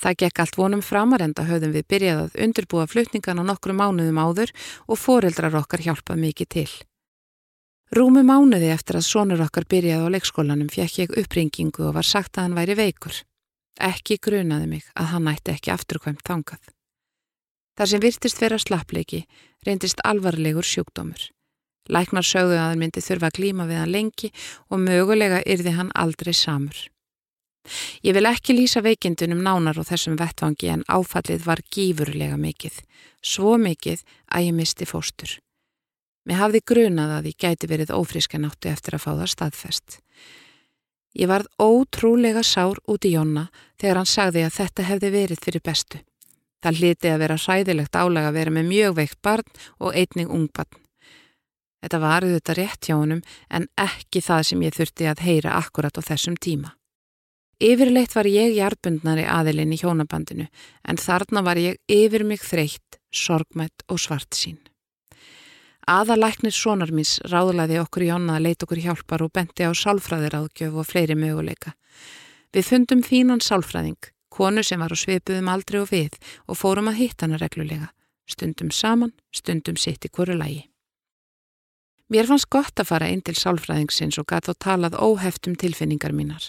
Það gekk allt vonum framar enda höfðum við byrjað að undirbúa flutningan á nokkru mánuðum áður og foreldrar okkar hjálpað mikið til. Rúmu mánuði eftir að sonur okkar byrjaði á leikskólanum fjekk ég uppringingu og var sagt að hann væri veikur. Ekki grunaði mig að hann ætti ekki afturkvæmt þangað. Þar sem virtist vera slappleiki reyndist alvarlegur sjúkdómur. Læknar sögðu að hann myndi þurfa að glíma við hann lengi og mögulega yrði hann aldrei samur. Ég vil ekki lýsa veikindunum nánar á þessum vettvangi en áfallið var gífurlega mikið, svo mikið að ég misti fóstur. Mér hafði grunað að ég gæti verið ófríska náttu eftir að fá það staðfest. Ég varð ótrúlega sár út í Jonna þegar hann sagði að þetta hefði verið fyrir bestu. Það hliti að vera hræðilegt álega að vera með mjög veikt barn og einning ungbarn. Þetta var auðvitað rétt hjá honum en ekki það sem ég þurfti að heyra akkurat á þessum tíma. Yfirleitt var ég jarðbundnari aðilinn í hjónabandinu en þarna var ég yfir mig þreytt, sorgmætt og svart sín. Aðalæknir sonar míns ráðlaði okkur í honna að leita okkur hjálpar og benti á sálfræðiráðgjöf og fleiri möguleika. Við fundum fínan sálfræðing, konu sem var á svipuðum aldrei og við og fórum að hitta hana reglulega, stundum saman, stundum sitt í hverju lægi. Mér fannst gott að fara inn til sálfræðingsins og gæti þá talað óheftum tilfinningar mínar.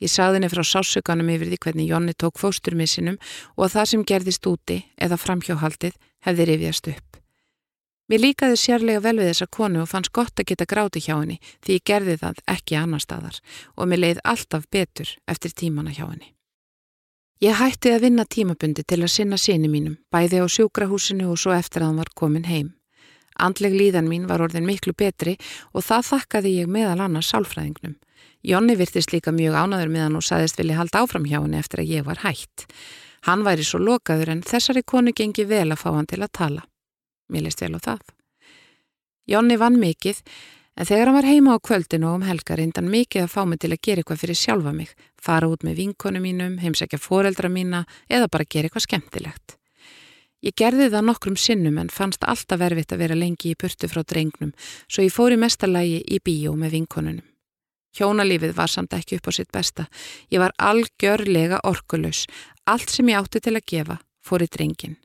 Ég sagði henni frá sásökanum yfir því hvernig Jónni tók fósturmissinum og að það sem gerðist úti eða framhjóhaldið hefði rifjast upp. Mér líkaði sérlega vel við þessa konu og fannst gott að geta gráti hjá henni því ég gerði það ekki annar staðar og mér leið alltaf betur eftir tímana hjá henni. Ég hætti að vinna tímabundi til að sinna síni mínum, bæði á sjúkrahúsinu og svo eftir að hann var komin heim. Andleg líðan mín var orðin miklu betri og það þakkaði ég meðal annars sálfræðingnum. Jonni virtist líka mjög ánaður með hann og saðist vilja halda áfram hjá henni eftir að ég var hætt. Hann væri svo lokaður en þessari konu gengi vel að fá hann til að tala. Mér leist vel á það. Jonni vann mikið en þegar hann var heima á kvöldinu og um helgar reyndan mikið að fá mig til að gera eitthvað fyrir sjálfa mig, fara út með vinkonu mínum, heimsækja foreldra mína eða bara gera eitthvað skemmtilegt. Ég gerði það nokkrum sinnum en fannst alltaf verfitt að vera lengi í purtu frá drengnum svo ég fór í mestarlægi í bíó með vinkonunum. Hjónalífið var samt ekki upp á sitt besta. Ég var algjörlega orkulus. Allt sem ég átti til að gefa fór í drengin.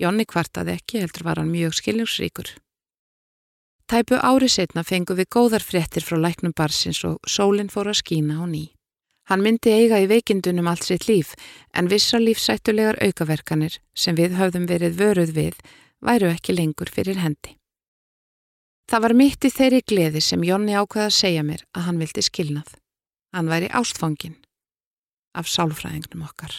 Jónni kvartaði ekki, heldur var hann mjög skilningsríkur. Tæpu ári setna fengu við góðar fréttir frá læknum barsins og sólinn fór að skína á ný. Hann myndi eiga í veikindunum allt sitt líf en vissa lífsættulegar aukaverkanir sem við höfðum verið vöruð við væru ekki lengur fyrir hendi. Það var mitt í þeirri gleði sem Jónni ákvaði að segja mér að hann vildi skilnað. Hann væri ástfangin af sálfræðingnum okkar.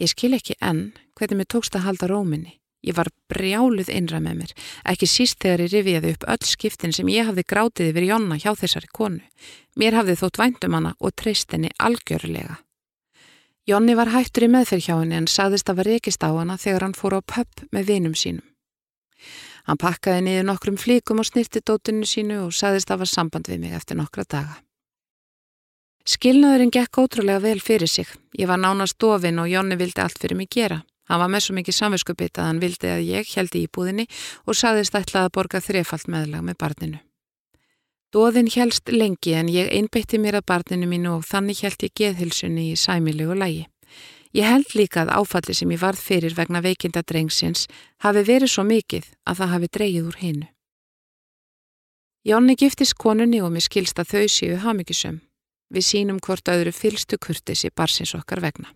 Ég skil ekki enn hvernig mér tókst að halda róminni. Ég var brjáluð innra með mér, ekki síst þegar ég rifiði upp öll skiptin sem ég hafði grátið yfir Jonna hjá þessari konu. Mér hafði þótt væntum hana og treyst henni algjörlega. Jonni var hættur í meðferð hjá henni en sagðist að var rekist á hana þegar hann fór á pöpp með vinum sínum. Hann pakkaði niður nokkrum flíkum og snirti dótinu sínu og sagðist að var samband við mig eftir nokkra daga. Skilnaðurinn gekk ótrúlega vel fyrir sig. Ég var nánast dofin og Jonni vildi allt fyrir mig gera. Hann var með svo mikið samviskupið að hann vildi að ég held í íbúðinni og saðist ætlað að borga þrefalt meðlag með barninu. Dóðin helst lengi en ég einbeitti mér að barninu mínu og þannig held ég geðhilsunni í sæmilegu lægi. Ég held líka að áfalli sem ég varð fyrir vegna veikinda drengsins hafi verið svo mikið að það hafi dreyið úr hinnu. Jónni giftist konunni og mér skilst að þau séu hafmyggisum. Við sínum hvort öðru fylstu kurtis í barsins okkar vegna.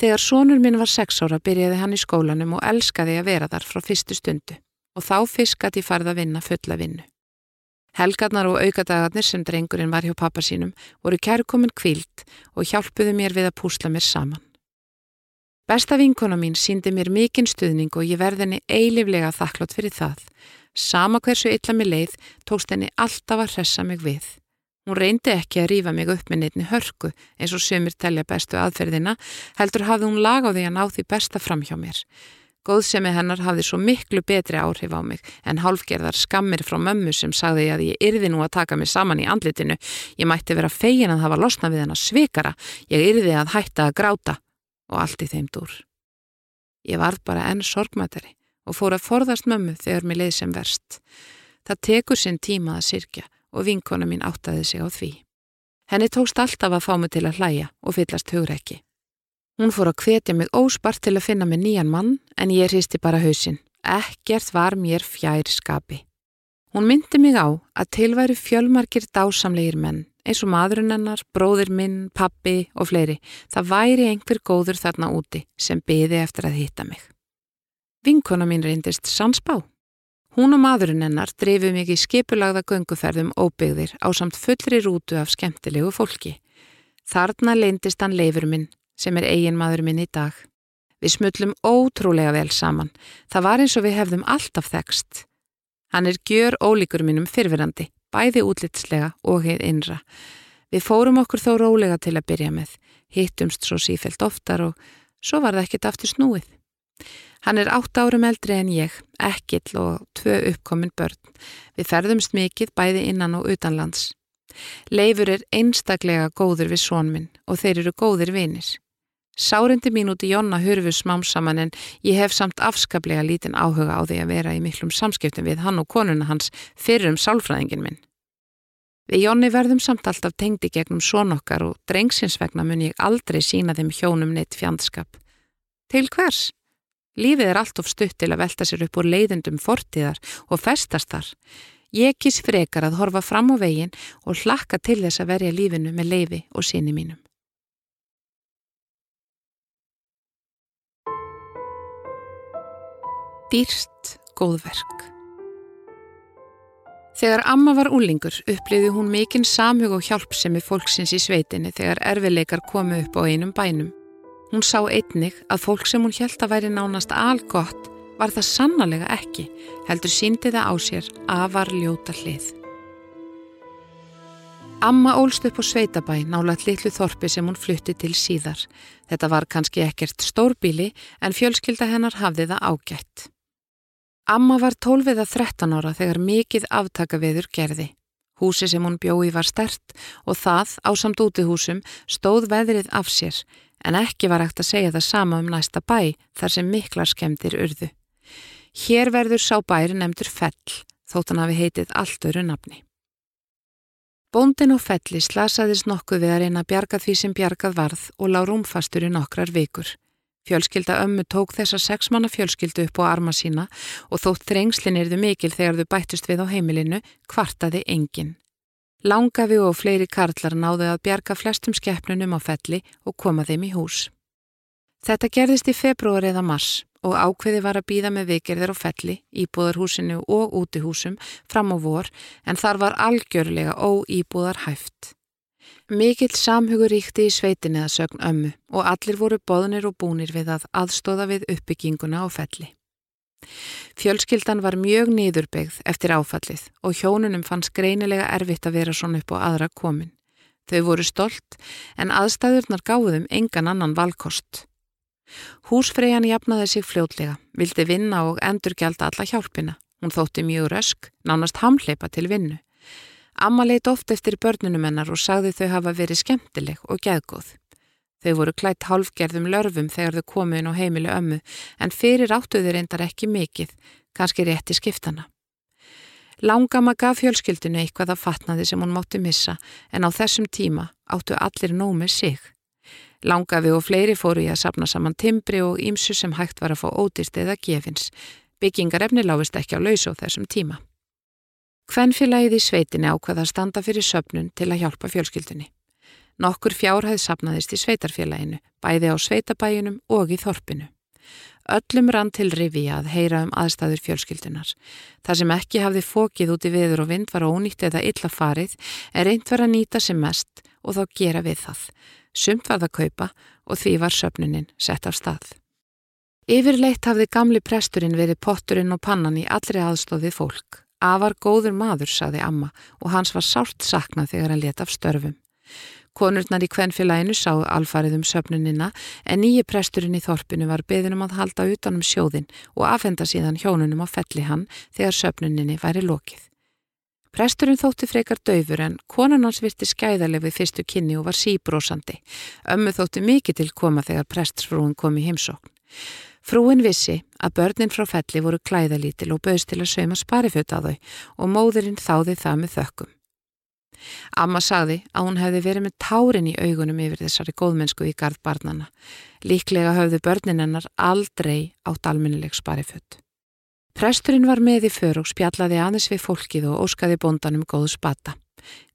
Þegar sónur minn var sex ára byrjaði hann í skólanum og elskaði að vera þar frá fyrstu stundu og þá fiskat ég farið að vinna fulla vinnu. Helgarnar og aukadagarnir sem drengurinn var hjá pappa sínum voru kærkomin kvilt og hjálpuði mér við að púsla mér saman. Besta vinkona mín síndi mér mikinn stuðning og ég verði henni eiliflega þakklátt fyrir það. Sama hversu illa mér leið tókst henni alltaf að hressa mig við. Hún reyndi ekki að rýfa mig upp með neittni hörku eins og sömur telja bestu aðferðina, heldur hafði hún lag á því að ná því besta fram hjá mér. Góðsemi hennar hafði svo miklu betri áhrif á mig en hálfgerðar skammir frá mömmu sem sagði að ég yrði nú að taka mig saman í andlitinu. Ég mætti vera fegin að hafa losna við hennar svikara, ég yrði að hætta að gráta og allt í þeim dúr. Ég varð bara enn sorgmættari og fór að forðast mömmu þegar mér leið sem verst. Það tekur sinn tíma að sirkja og vinkona mín áttaði sig á því. Henni tókst alltaf að fá mig til að hlæja og fyllast hugreiki. Hún fór að hvetja mig óspart til að finna mig nýjan mann en ég hristi bara hausinn. Ekkert var mér fjær skapi. Hún myndi mig á að tilværi fjölmarkir dásamlegir menn eins og maðurinn hennar, bróðir minn, pappi og fleiri. Það væri einhver góður þarna úti sem byði eftir að hitta mig. Vinkona mín reyndist sansbá. Hún og maðurinn hennar drefið mikið skipulagða gönguferðum óbyggðir á samt fullri rútu af skemmtilegu fólki. Þarna leindist hann leifur minn sem er eigin maður minn í dag. Við smullum ótrúlega vel saman. Það var eins og við hefðum alltaf þekst. Hann er gjör ólíkur minnum fyrfirandi, bæði útlitslega og heið innra. Við fórum okkur þó rólega til að byrja með, hittumst svo sífelt oftar og svo var það ekkit aftur snúið. Hann er átt árum eldri en ég, ekkill og tvö uppkomin börn. Við ferðumst mikið bæði innan og utanlands. Leifur er einstaklega góður við sónminn og þeir eru góðir vinir. Sárindi mín út í Jonna hurfu smám saman en ég hef samt afskaplega lítinn áhuga á því að vera í miklum samskiptum við hann og konuna hans fyrir um sálfræðingin minn. Við Jonni verðum samt alltaf tengdi gegnum svonokkar og drengsins vegna mun ég aldrei sína þeim hjónum neitt fjandskap. Til hvers? Lífið er allt of stutt til að velta sér upp úr leiðendum fortíðar og festast þar. Ég kýs frekar að horfa fram á veginn og hlakka til þess að verja lífinu með leifi og síni mínum. Dýrst góðverk Þegar Amma var úlingur uppliði hún mikinn samhug og hjálpsemi fólksins í sveitinni þegar erfileikar komu upp á einum bænum. Hún sá einnig að fólk sem hún held að væri nánast algott var það sannlega ekki, heldur síndi það á sér að var ljóta hlið. Amma ólst upp á sveitabæ nálat litlu þorpi sem hún flutti til síðar. Þetta var kannski ekkert stórbíli en fjölskylda hennar hafði það ágætt. Amma var 12 eða 13 ára þegar mikið aftaka viður gerði. Húsi sem hún bjói var stert og það, á samt útihúsum, stóð veðrið af sér en ekki var ekkert að segja það sama um næsta bæ þar sem miklar skemdir urðu. Hér verður sá bæri nefndur Fell, þótt hann hafi heitið allt öru nafni. Bóndin og Felli slasaðist nokkuð við að reyna að bjarga því sem bjargað varð og lág rúmfastur í nokkrar vikur. Fjölskylda ömmu tók þessa sexmanna fjölskyldu upp á arma sína og þótt þrengslin erðu mikil þegar þau bættust við á heimilinu, kvartaði engin. Langafi og fleiri karlar náðu að bjarga flestum skeppnunum á felli og koma þeim í hús. Þetta gerðist í februar eða mars og ákveði var að býða með vikirðir á felli, íbúðarhúsinu og útihúsum fram á vor en þar var algjörlega óýbúðar hæft. Mikill samhugur ríkti í sveitinni að sögn ömmu og allir voru boðnir og búnir við að aðstóða við uppbygginguna á felli. Fjölskyldan var mjög niðurbyggð eftir áfallið og hjónunum fannst greinilega erfitt að vera svona upp á aðra komin. Þau voru stolt en aðstæðurnar gáðum engan annan valkost. Húsfreyjan jafnaði sig fljótlega, vildi vinna og endurgjald alla hjálpina. Hún þótti mjög rösk, nánast hamleipa til vinnu. Amma leitt oft eftir börnunum hennar og sagði þau hafa verið skemmtileg og geðgóð. Þau voru klætt hálfgerðum lörfum þegar þau komu inn á heimilu ömmu en fyrir áttuður reyndar ekki mikið, kannski rétt í skiptana. Langama gaf fjölskyldinu eitthvað að fatnaði sem hún mátti missa en á þessum tíma áttu allir nómið sig. Langafi og fleiri fóru í að sapna saman timbri og ímsu sem hægt var að fá ódýrt eða gefins. Byggingarefni lágist ekki á laus á þessum tíma. Hvennfélagið í sveitinni ákvaða að standa fyrir söpnun til að hjálpa fjölskyldunni. Nokkur fjárhæð sapnaðist í sveitarfélaginu, bæði á sveitabæjunum og í þorpinu. Öllum rann til rifi að heyra um aðstæður fjölskyldunar. Það sem ekki hafði fókið út í viður og vind var ónýtt eða illa farið er reynd var að nýta sem mest og þá gera við það. Sumt var það kaupa og því var söpnunin sett af stað. Yfirleitt hafði gamli presturinn verið potturinn og pannan í allri aðstofið fólk. Afar góður maður, saði amma og hans var sárt saknað þegar hann let af störfum. Konurnar í kvennfélaginu sáu alfarið um söpnunina en nýji presturinn í þorpinu var beðinum að halda utanum sjóðin og afhenda síðan hjónunum á felli hann þegar söpnuninni væri lokið. Presturinn þótti frekar döfur en konan hans virti skæðarleg við fyrstu kynni og var síbrósandi. Ömmu þótti mikið til koma þegar prestsfrúin kom í heimsókn. Frúin vissi að börnin frá felli voru klæðalítil og bauðst til að sauma spariföt að þau og móðurinn þáði það með þökkum. Amma sagði að hún hefði verið með tárin í augunum yfir þessari góðmennsku í gard barnana. Líklega höfðu börnin hennar aldrei átt alminnileg sparifött. Presturinn var með í för og spjallaði aðeins við fólkið og óskaði bondanum góðu spata.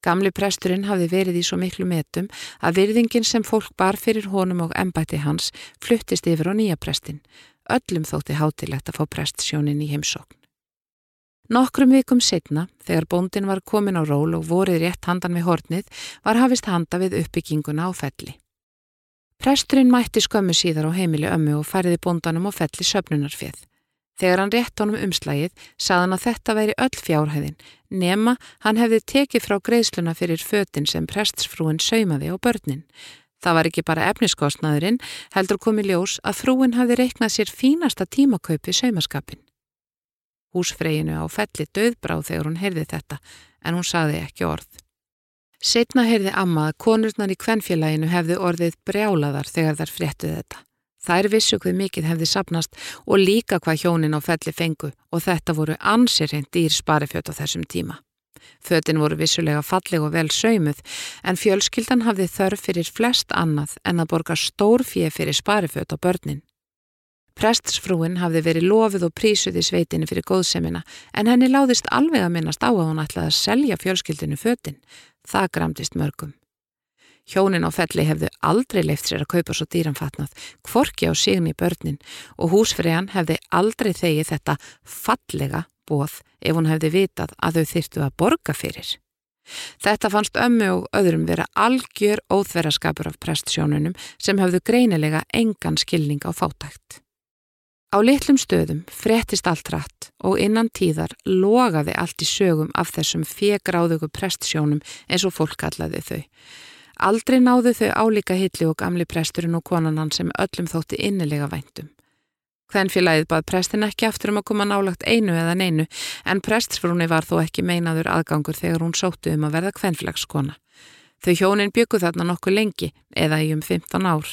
Gamli presturinn hafði verið í svo miklu metum að virðingin sem fólk bar fyrir honum og embætti hans fluttist yfir á nýja prestin. Öllum þótti hátilegt að fá prestsjónin í heimsókn. Nokkrum vikum setna, þegar bóndin var komin á ról og vorið rétt handan við hornið, var hafist handa við uppbygginguna á felli. Presturinn mætti skömmu síðar á heimili ömmu og færiði bóndanum á felli söpnunarfið. Þegar hann rétt honum umslægið, saðan að þetta væri öll fjárhæðin, nema hann hefði tekið frá greiðsluna fyrir fötin sem prestsfrúin saumaði á börnin. Það var ekki bara efniskostnaðurinn, heldur komið ljós að frúin hafði reiknað sér fínasta tímakaupi saumaskapin. Húsfreyinu á felli döðbráð þegar hún heyrði þetta en hún saði ekki orð. Setna heyrði amma að konurnar í kvennfélaginu hefði orðið brjálaðar þegar þær fréttuð þetta. Þær vissu hvað mikið hefði sapnast og líka hvað hjónin á felli fengu og þetta voru ansirreint dýr sparifjöt á þessum tíma. Fötin voru vissulega falleg og vel sögmuð en fjölskyldan hafði þörf fyrir flest annað en að borga stór fjö fyrir sparifjöt á börnin. Prestsfrúin hafði verið lofið og prísuð í sveitinu fyrir góðsemina en henni láðist alveg að minnast á að hún ætlaði að selja fjölskyldinu fötin. Það gramdist mörgum. Hjónin á felli hefðu aldrei leift sér að kaupa svo dýranfatnað, kvorki á signi börnin og húsfriðan hefði aldrei þegið þetta fallega bóð ef hún hefði vitað að þau þyrtu að borga fyrir. Þetta fannst ömmu og öðrum vera algjör óþverraskapur af prestsjónunum sem hefðu greinilega engan skilning á fátækt. Á litlum stöðum frettist allt rætt og innan tíðar logaði allt í sögum af þessum fegráðugu prestsjónum eins og fólk kallaði þau. Aldrei náðu þau álíka hilli og gamli presturinn og konanan sem öllum þótti innilega væntum. Hvennfélagið bað prestin ekki aftur um að koma nálagt einu eða neinu en prestsfrúni var þó ekki meinaður aðgangur þegar hún sóttu um að verða hvennfélagskona. Þau hjónin byggu þarna nokkuð lengi, eða í um 15 ár.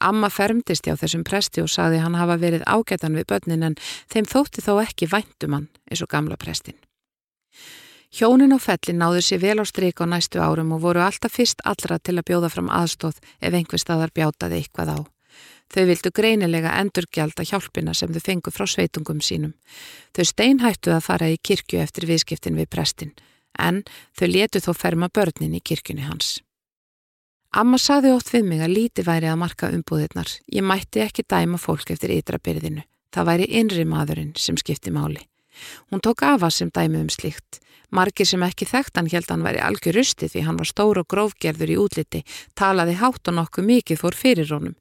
Amma fermtist hjá þessum presti og saði hann hafa verið ágætan við börnin en þeim þótti þó ekki væntum hann, eins og gamla prestin. Hjónin og fellin náðu sér vel á stryk á næstu árum og voru alltaf fyrst allra til að bjóða fram aðstóð ef einhver staðar bjátaði eitthvað á. Þau vildu greinilega endurgjálta hjálpina sem þau fengu frá sveitungum sínum. Þau steinhættu að fara í kirkju eftir viðskiptin við prestin en þau letu þó ferma börnin í kirkjunni hans. Amma saði ótt við mig að líti væri að marka umbúðirnar. Ég mætti ekki dæma fólk eftir ytrabyrðinu. Það væri innri maðurinn sem skipti máli. Hún tók afa sem dæmi um slikt. Margir sem ekki þekkt hann held hann væri algjör rustið því hann var stór og grófgerður í útliti, talaði hátt og nokkuð mikið fór fyrir honum.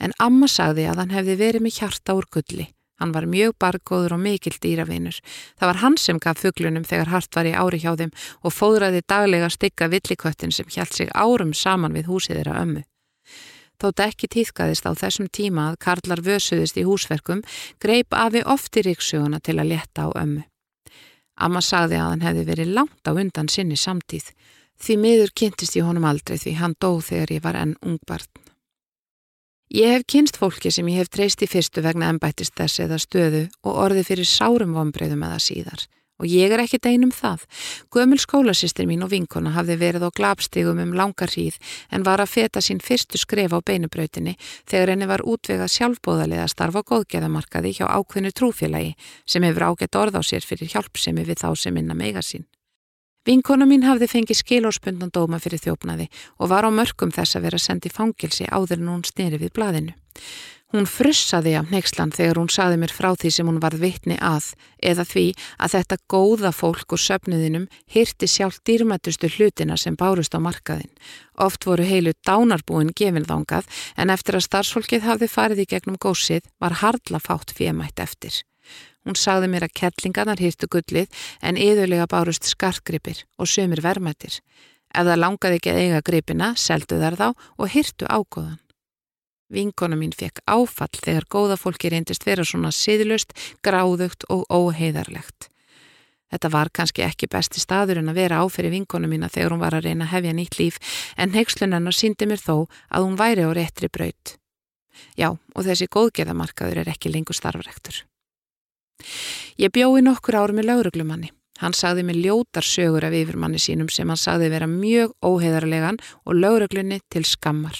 En amma sagði að hann hefði verið með hjarta úr gulli. Hann var mjög bargóður og mikill dýravinur. Það var hann sem gaf fugglunum þegar hart var í ári hjá þeim og fóðraði daglega stygga villiköttin sem hjælt sig árum saman við húsið þeirra ömmu. Þótt ekki týðkaðist á þessum tíma að Karlar vösuðist í húsverkum, greip Afi oft í ríksuguna til að leta á ömmu. Amma sagði að hann hefði verið langt á undan sinni samtíð. Því miður kynntist ég honum aldrei því hann dó þegar ég var enn ungbarn. Ég hef kynst fólki sem ég hef treyst í fyrstu vegna ennbættist þess eða stöðu og orði fyrir sárum vonbreyðum eða síðar. Og ég er ekki deinum það. Gömul skólasistir mín og vinkona hafði verið á glapstigum um langar hríð en var að feta sín fyrstu skref á beinubrautinni þegar henni var útvegað sjálfbóðaliða starf á góðgeðamarkaði hjá ákveðnu trúfélagi sem hefur ágætt orð á sér fyrir hjálpsemi við þá sem minna meiga sín. Vinkona mín hafði fengið skilóspundan dóma fyrir þjófnaði og var á mörgum þess að vera sendið fangilsi áður en hún sneri við blaðinu. Hún frussaði af neykslan þegar hún saði mér frá því sem hún varð vitni að eða því að þetta góða fólk og söpnuðinum hyrti sjálf dýrmættustu hlutina sem bárust á markaðin. Oft voru heilu dánarbúin gefinðángað en eftir að starfsfólkið hafði farið í gegnum gósið var hardla fátt fjemætt eftir. Hún sagði mér að kettlingarnar hýrtu gullið en yðurlega bárust skarkgripir og sömur vermaðir. Ef það langaði ekki að eiga gripina, seldu þar þá og hýrtu ágóðan. Vinkona mín fekk áfall þegar góða fólki reyndist vera svona siðlust, gráðugt og óheiðarlegt. Þetta var kannski ekki besti staður en að vera áfyrir vinkona mína þegar hún var að reyna að hefja nýtt líf en heikslunarnar síndi mér þó að hún væri á réttri braut. Já, og þessi góðgeðamarkaður er ekki lengur starfrektur. Ég bjói nokkur ár með lauruglumanni. Hann sagði mig ljótar sögur af yfirmanni sínum sem hann sagði vera mjög óheðarlegan og lögreglunni til skammar.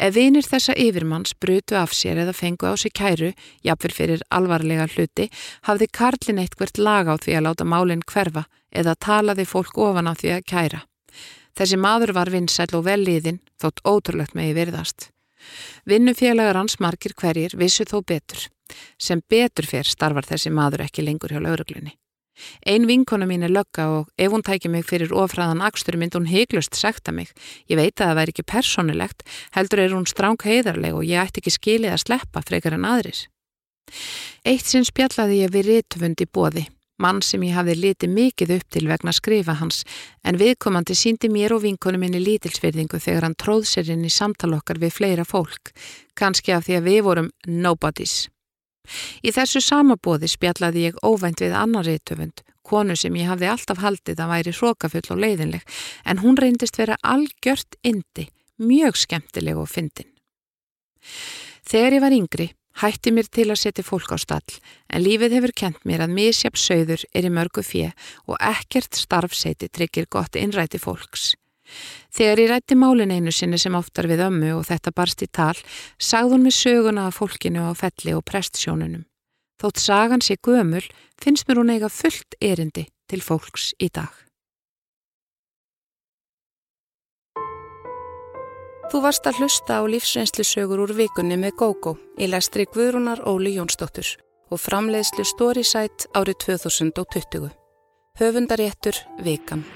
Ef vinir þessa yfirmanns brutu af sér eða fengu á sig kæru, jafnvel fyrir alvarlega hluti, hafði Karlin eitthvert lag á því að láta málinn hverfa eða talaði fólk ofan á því að kæra. Þessi maður var vinsæl og vel liðin, þótt ótrúlegt megi virðast. Vinnufélagar hans margir hverjir vissu þó betur. Sem betur fyrr starfar þessi maður ekki lengur hjá lauruglunni. Ein vinkona mín er lögga og ef hún tækir mig fyrir ofræðan akstur mynd hún heiklust sekta mig. Ég veit að það væri ekki personilegt, heldur er hún stráng heiðarleg og ég ætti ekki skilið að sleppa frekar en aðris. Eitt sinn spjallaði ég við ritvund í bóði, mann sem ég hafði litið mikið upp til vegna skrifa hans, en viðkomandi síndi mér og vinkonu minni lítilsverðingu þegar hann tróð sér inn í samtalokkar við fleira fólk, kannski af því að við vorum nobodies. Í þessu samabóði spjallaði ég óvænt við annar reytöfund, konu sem ég hafði alltaf haldið að væri hrókafull og leiðinleg, en hún reyndist vera algjört indi, mjög skemmtileg og fyndin. Þegar ég var yngri, hætti mér til að setja fólk á stall, en lífið hefur kent mér að misjap sögður er í mörgu fjö og ekkert starfseiti tryggir gott innræti fólks. Þegar ég rætti málin einu sinni sem oftar við ömmu og þetta barst í tal, sagði hún með söguna af fólkinu á felli og prestsjónunum. Þótt sagan sé gömul, finnst mér hún eiga fullt erindi til fólks í dag. Þú varst að hlusta á lífsreynslu sögur úr vikunni með GóGó í lestri Guðrúnar Óli Jónsdóttur og framleiðslu Storysight árið 2020. Höfundaréttur Vikan.